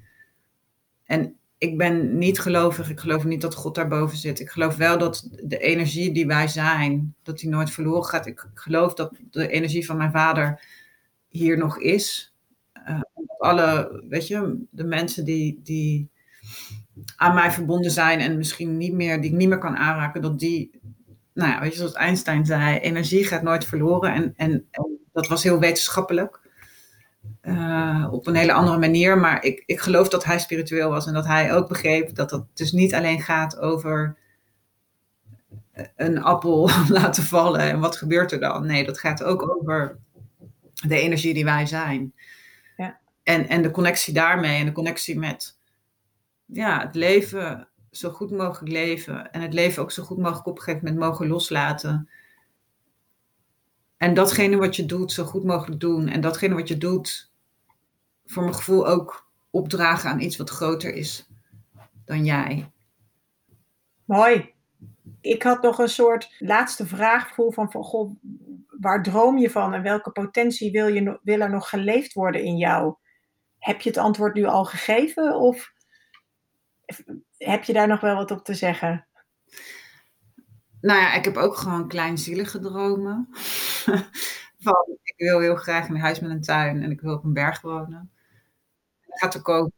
En ik ben niet gelovig. Ik geloof niet dat God daarboven zit. Ik geloof wel dat de energie die wij zijn, dat die nooit verloren gaat. Ik geloof dat de energie van mijn vader hier nog is. Uh, alle, weet je, de mensen die, die aan mij verbonden zijn en misschien niet meer, die ik niet meer kan aanraken, dat die, nou ja, weet je, zoals Einstein zei, energie gaat nooit verloren. En, en, en dat was heel wetenschappelijk. Uh, op een hele andere manier. Maar ik, ik geloof dat hij spiritueel was en dat hij ook begreep dat het dus niet alleen gaat over een appel laten vallen en wat gebeurt er dan. Nee, dat gaat ook over de energie die wij zijn. Ja. En, en de connectie daarmee en de connectie met ja, het leven zo goed mogelijk leven en het leven ook zo goed mogelijk op een gegeven moment mogen loslaten. En datgene wat je doet, zo goed mogelijk doen. En datgene wat je doet, voor mijn gevoel ook opdragen aan iets wat groter is dan jij. Mooi. Ik had nog een soort laatste vraag van, van goh, waar droom je van en welke potentie wil, je, wil er nog geleefd worden in jou? Heb je het antwoord nu al gegeven of heb je daar nog wel wat op te zeggen? Nou ja, ik heb ook gewoon kleinzielige dromen. van, ik wil heel graag een huis met een tuin en ik wil op een berg wonen. Gaat er komen.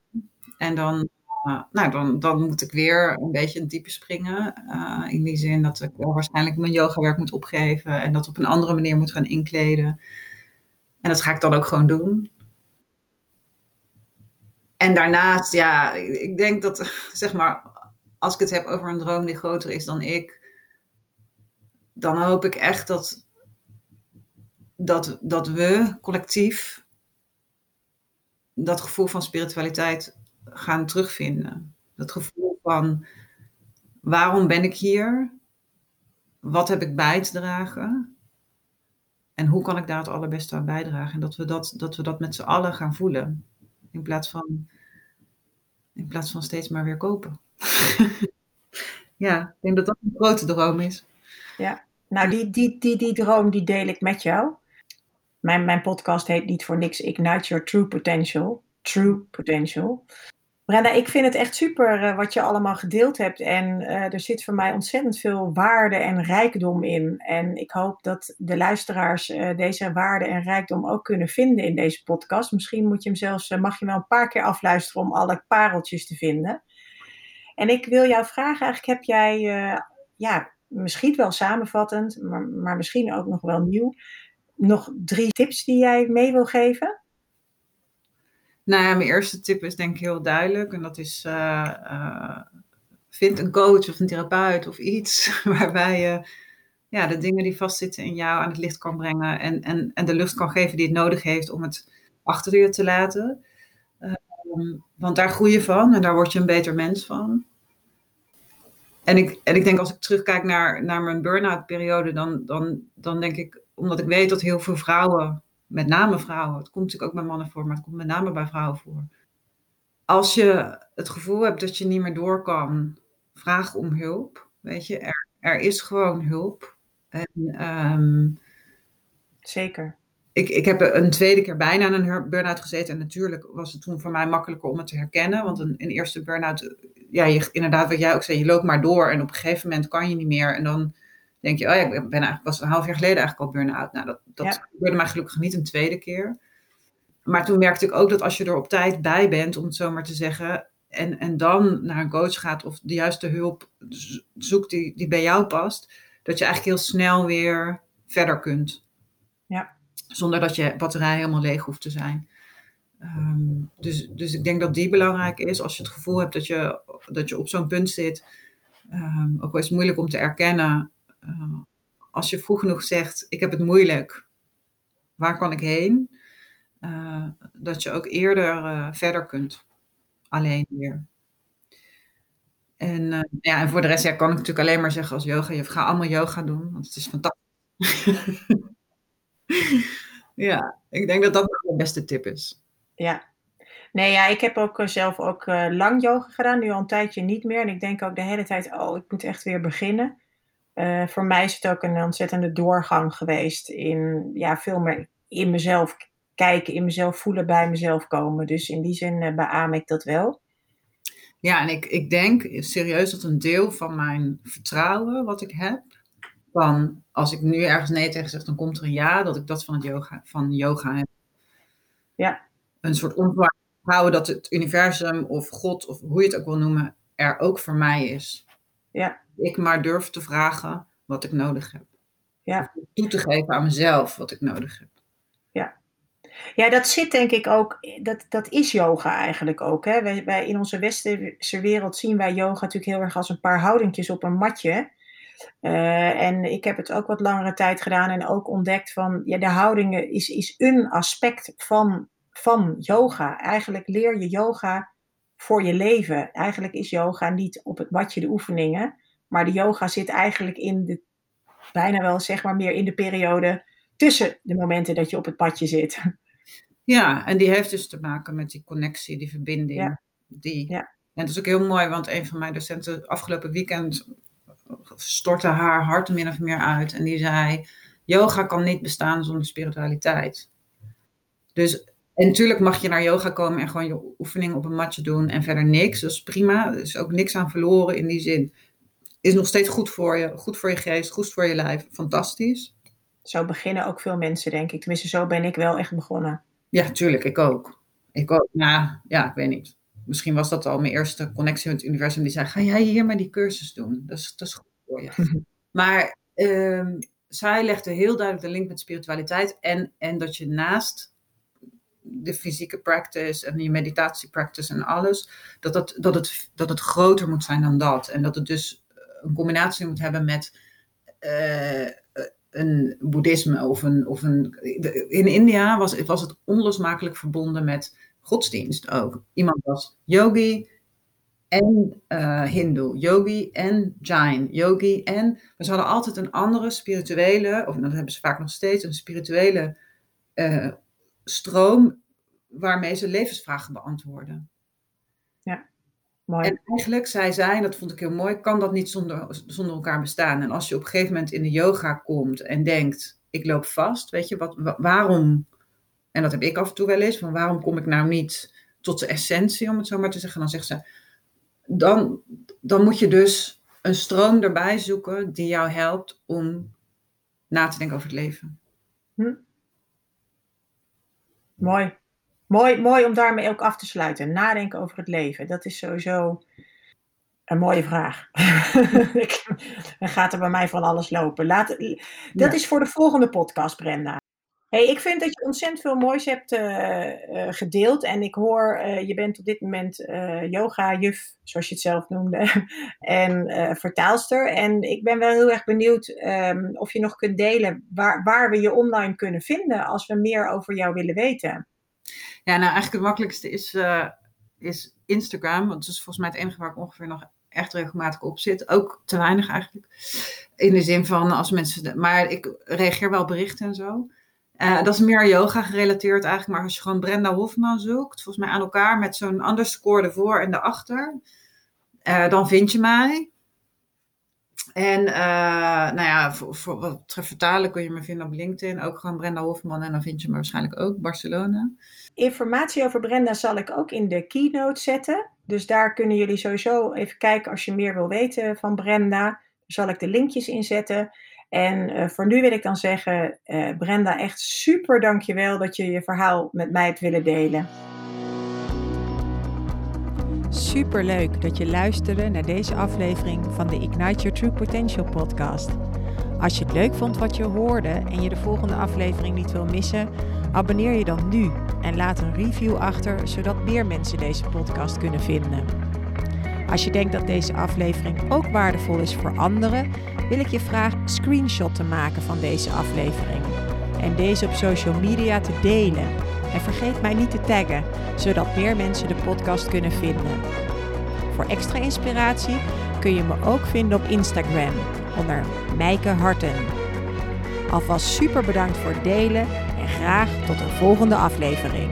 En dan, uh, nou, dan, dan moet ik weer een beetje in diepe springen. Uh, in die zin dat ik waarschijnlijk mijn yogawerk moet opgeven en dat op een andere manier moet gaan inkleden. En dat ga ik dan ook gewoon doen. En daarnaast, ja, ik denk dat, zeg maar, als ik het heb over een droom die groter is dan ik, dan hoop ik echt dat, dat, dat we collectief dat gevoel van spiritualiteit gaan terugvinden. Dat gevoel van waarom ben ik hier? Wat heb ik bij te dragen? En hoe kan ik daar het allerbeste aan bijdragen? En dat we dat, dat, we dat met z'n allen gaan voelen. In plaats van, in plaats van steeds maar weer kopen. ja, ik denk dat dat een grote droom is. Ja, nou die, die, die, die droom die deel ik met jou. Mijn, mijn podcast heet niet voor niks Ignite Your True Potential. True Potential. Brenda, ik vind het echt super uh, wat je allemaal gedeeld hebt. En uh, er zit voor mij ontzettend veel waarde en rijkdom in. En ik hoop dat de luisteraars uh, deze waarde en rijkdom ook kunnen vinden in deze podcast. Misschien moet je hem zelfs, mag je wel een paar keer afluisteren om alle pareltjes te vinden. En ik wil jou vragen, eigenlijk heb jij, ja, misschien wel samenvattend, maar misschien ook nog wel nieuw, nog drie tips die jij mee wil geven? Nou ja, mijn eerste tip is denk ik heel duidelijk. En dat is, uh, uh, vind een coach of een therapeut of iets waarbij je ja, de dingen die vastzitten in jou aan het licht kan brengen. En, en, en de lucht kan geven die het nodig heeft om het achter je te laten. Um, want daar groei je van en daar word je een beter mens van. En ik, en ik denk als ik terugkijk naar, naar mijn burn-out periode, dan, dan, dan denk ik, omdat ik weet dat heel veel vrouwen met name vrouwen. Het komt natuurlijk ook bij mannen voor, maar het komt met name bij vrouwen voor. Als je het gevoel hebt dat je niet meer door kan, vraag om hulp. Weet je, er, er is gewoon hulp. En, um, Zeker. Ik, ik heb een tweede keer bijna in een burn-out gezeten. En natuurlijk was het toen voor mij makkelijker om het te herkennen. Want een, een eerste burn-out, ja, je, inderdaad wat jij ook zei, je loopt maar door. En op een gegeven moment kan je niet meer. En dan denk je, oh ja, ik ben eigenlijk, was een half jaar geleden eigenlijk al burn-out. Nou, dat, dat ja. gebeurde mij gelukkig niet een tweede keer. Maar toen merkte ik ook dat als je er op tijd bij bent, om het zo maar te zeggen, en, en dan naar een coach gaat of de juiste hulp zoekt die, die bij jou past, dat je eigenlijk heel snel weer verder kunt. Ja. Zonder dat je batterij helemaal leeg hoeft te zijn. Um, dus, dus ik denk dat die belangrijk is. Als je het gevoel hebt dat je, dat je op zo'n punt zit, um, ook wel is moeilijk om te erkennen, uh, als je vroeg genoeg zegt, ik heb het moeilijk, waar kan ik heen? Uh, dat je ook eerder uh, verder kunt. Alleen weer. En, ja, en voor de rest ja, kan ik natuurlijk alleen maar zeggen als yoga, je gaat allemaal yoga doen, want het is fantastisch. ja, ik denk dat dat de beste tip is. Ja, Nee, ja, ik heb ook zelf ook lang yoga gedaan, nu al een tijdje niet meer. En ik denk ook de hele tijd, oh, ik moet echt weer beginnen. Uh, voor mij is het ook een ontzettende doorgang geweest in ja, veel meer in mezelf kijken, in mezelf voelen, bij mezelf komen. Dus in die zin uh, beaam ik dat wel. Ja, en ik, ik denk serieus dat een deel van mijn vertrouwen wat ik heb, van als ik nu ergens nee tegen zeg, dan komt er een ja, dat ik dat van, het yoga, van yoga heb. Ja. Een soort vertrouwen dat het universum of God of hoe je het ook wil noemen, er ook voor mij is. Ja ik maar durf te vragen wat ik nodig heb. Ja. Toe te geven aan mezelf wat ik nodig heb. Ja. Ja, dat zit denk ik ook, dat, dat is yoga eigenlijk ook. Hè? Wij, wij in onze westerse wereld zien wij yoga natuurlijk heel erg als een paar houdingjes op een matje. Uh, en ik heb het ook wat langere tijd gedaan en ook ontdekt van, ja, de houdingen is, is een aspect van, van yoga. Eigenlijk leer je yoga voor je leven. Eigenlijk is yoga niet op het matje de oefeningen, maar de yoga zit eigenlijk in de, bijna wel zeg maar meer in de periode tussen de momenten dat je op het padje zit. Ja, en die heeft dus te maken met die connectie, die verbinding. Ja. Die, ja. En dat is ook heel mooi, want een van mijn docenten afgelopen weekend stortte haar hart min of meer uit. En die zei, yoga kan niet bestaan zonder spiritualiteit. Dus en natuurlijk mag je naar yoga komen en gewoon je oefeningen op een matje doen en verder niks. Dat is prima. Er is ook niks aan verloren in die zin is nog steeds goed voor je. Goed voor je geest, goed voor je lijf. Fantastisch. Zo beginnen ook veel mensen, denk ik. Tenminste, zo ben ik wel echt begonnen. Ja, tuurlijk. Ik ook. Ik ook. Nou, ja, ik weet niet. Misschien was dat al mijn eerste connectie met het universum. Die zei, ga jij hier maar die cursus doen? Dat is, dat is goed voor je. maar um, zij legde heel duidelijk de link met spiritualiteit. En, en dat je naast de fysieke practice en je meditatie-practice en alles, dat, dat, dat, het, dat het groter moet zijn dan dat. En dat het dus een combinatie moet hebben met uh, een boeddhisme of een. Of een in India was, was het onlosmakelijk verbonden met godsdienst ook. Iemand was yogi en uh, hindoe, yogi en jain, yogi en... Maar ze hadden altijd een andere spirituele, of dat hebben ze vaak nog steeds, een spirituele uh, stroom waarmee ze levensvragen beantwoorden. Ja, mooi. En eigenlijk, zei zij, en dat vond ik heel mooi, kan dat niet zonder, zonder elkaar bestaan. En als je op een gegeven moment in de yoga komt en denkt, ik loop vast, weet je, wat, waarom, en dat heb ik af en toe wel eens, van waarom kom ik nou niet tot de essentie, om het zo maar te zeggen. Dan zegt ze, dan, dan moet je dus een stroom erbij zoeken die jou helpt om na te denken over het leven. Hm. Mooi. Mooi, mooi om daarmee ook af te sluiten. Nadenken over het leven. Dat is sowieso een mooie vraag. Dan gaat er bij mij van alles lopen. Laat, dat is voor de volgende podcast, Brenda. Hey, ik vind dat je ontzettend veel moois hebt uh, gedeeld. En ik hoor, uh, je bent op dit moment yoga-juf, zoals je het zelf noemde, en vertaalster. En ik ben wel heel erg benieuwd um, of je nog kunt delen waar, waar we je online kunnen vinden als we meer over jou willen weten. Ja, nou eigenlijk het makkelijkste is, is Instagram. Want dat is volgens mij het enige waar ik ongeveer nog echt regelmatig op zit. Ook te weinig eigenlijk. In de zin van als mensen. Maar ik reageer wel berichten en zo. Uh, dat is meer yoga gerelateerd eigenlijk, maar als je gewoon Brenda Hofman zoekt, volgens mij aan elkaar met zo'n underscore ervoor en daarachter, uh, dan vind je mij. En uh, nou ja, voor, wat vertalen kun je me vinden op LinkedIn, ook gewoon Brenda Hofman en dan vind je me waarschijnlijk ook Barcelona. Informatie over Brenda zal ik ook in de keynote zetten. Dus daar kunnen jullie sowieso even kijken als je meer wil weten van Brenda. Daar zal ik de linkjes in zetten. En uh, voor nu wil ik dan zeggen, uh, Brenda, echt super dankjewel dat je je verhaal met mij hebt willen delen. Super leuk dat je luisterde naar deze aflevering van de Ignite Your True Potential podcast. Als je het leuk vond wat je hoorde en je de volgende aflevering niet wil missen, abonneer je dan nu en laat een review achter, zodat meer mensen deze podcast kunnen vinden. Als je denkt dat deze aflevering ook waardevol is voor anderen, wil ik je vragen screenshot te maken van deze aflevering en deze op social media te delen. En vergeet mij niet te taggen, zodat meer mensen de podcast kunnen vinden. Voor extra inspiratie kun je me ook vinden op Instagram onder Mijke Harten. Alvast super bedankt voor het delen en graag tot een volgende aflevering.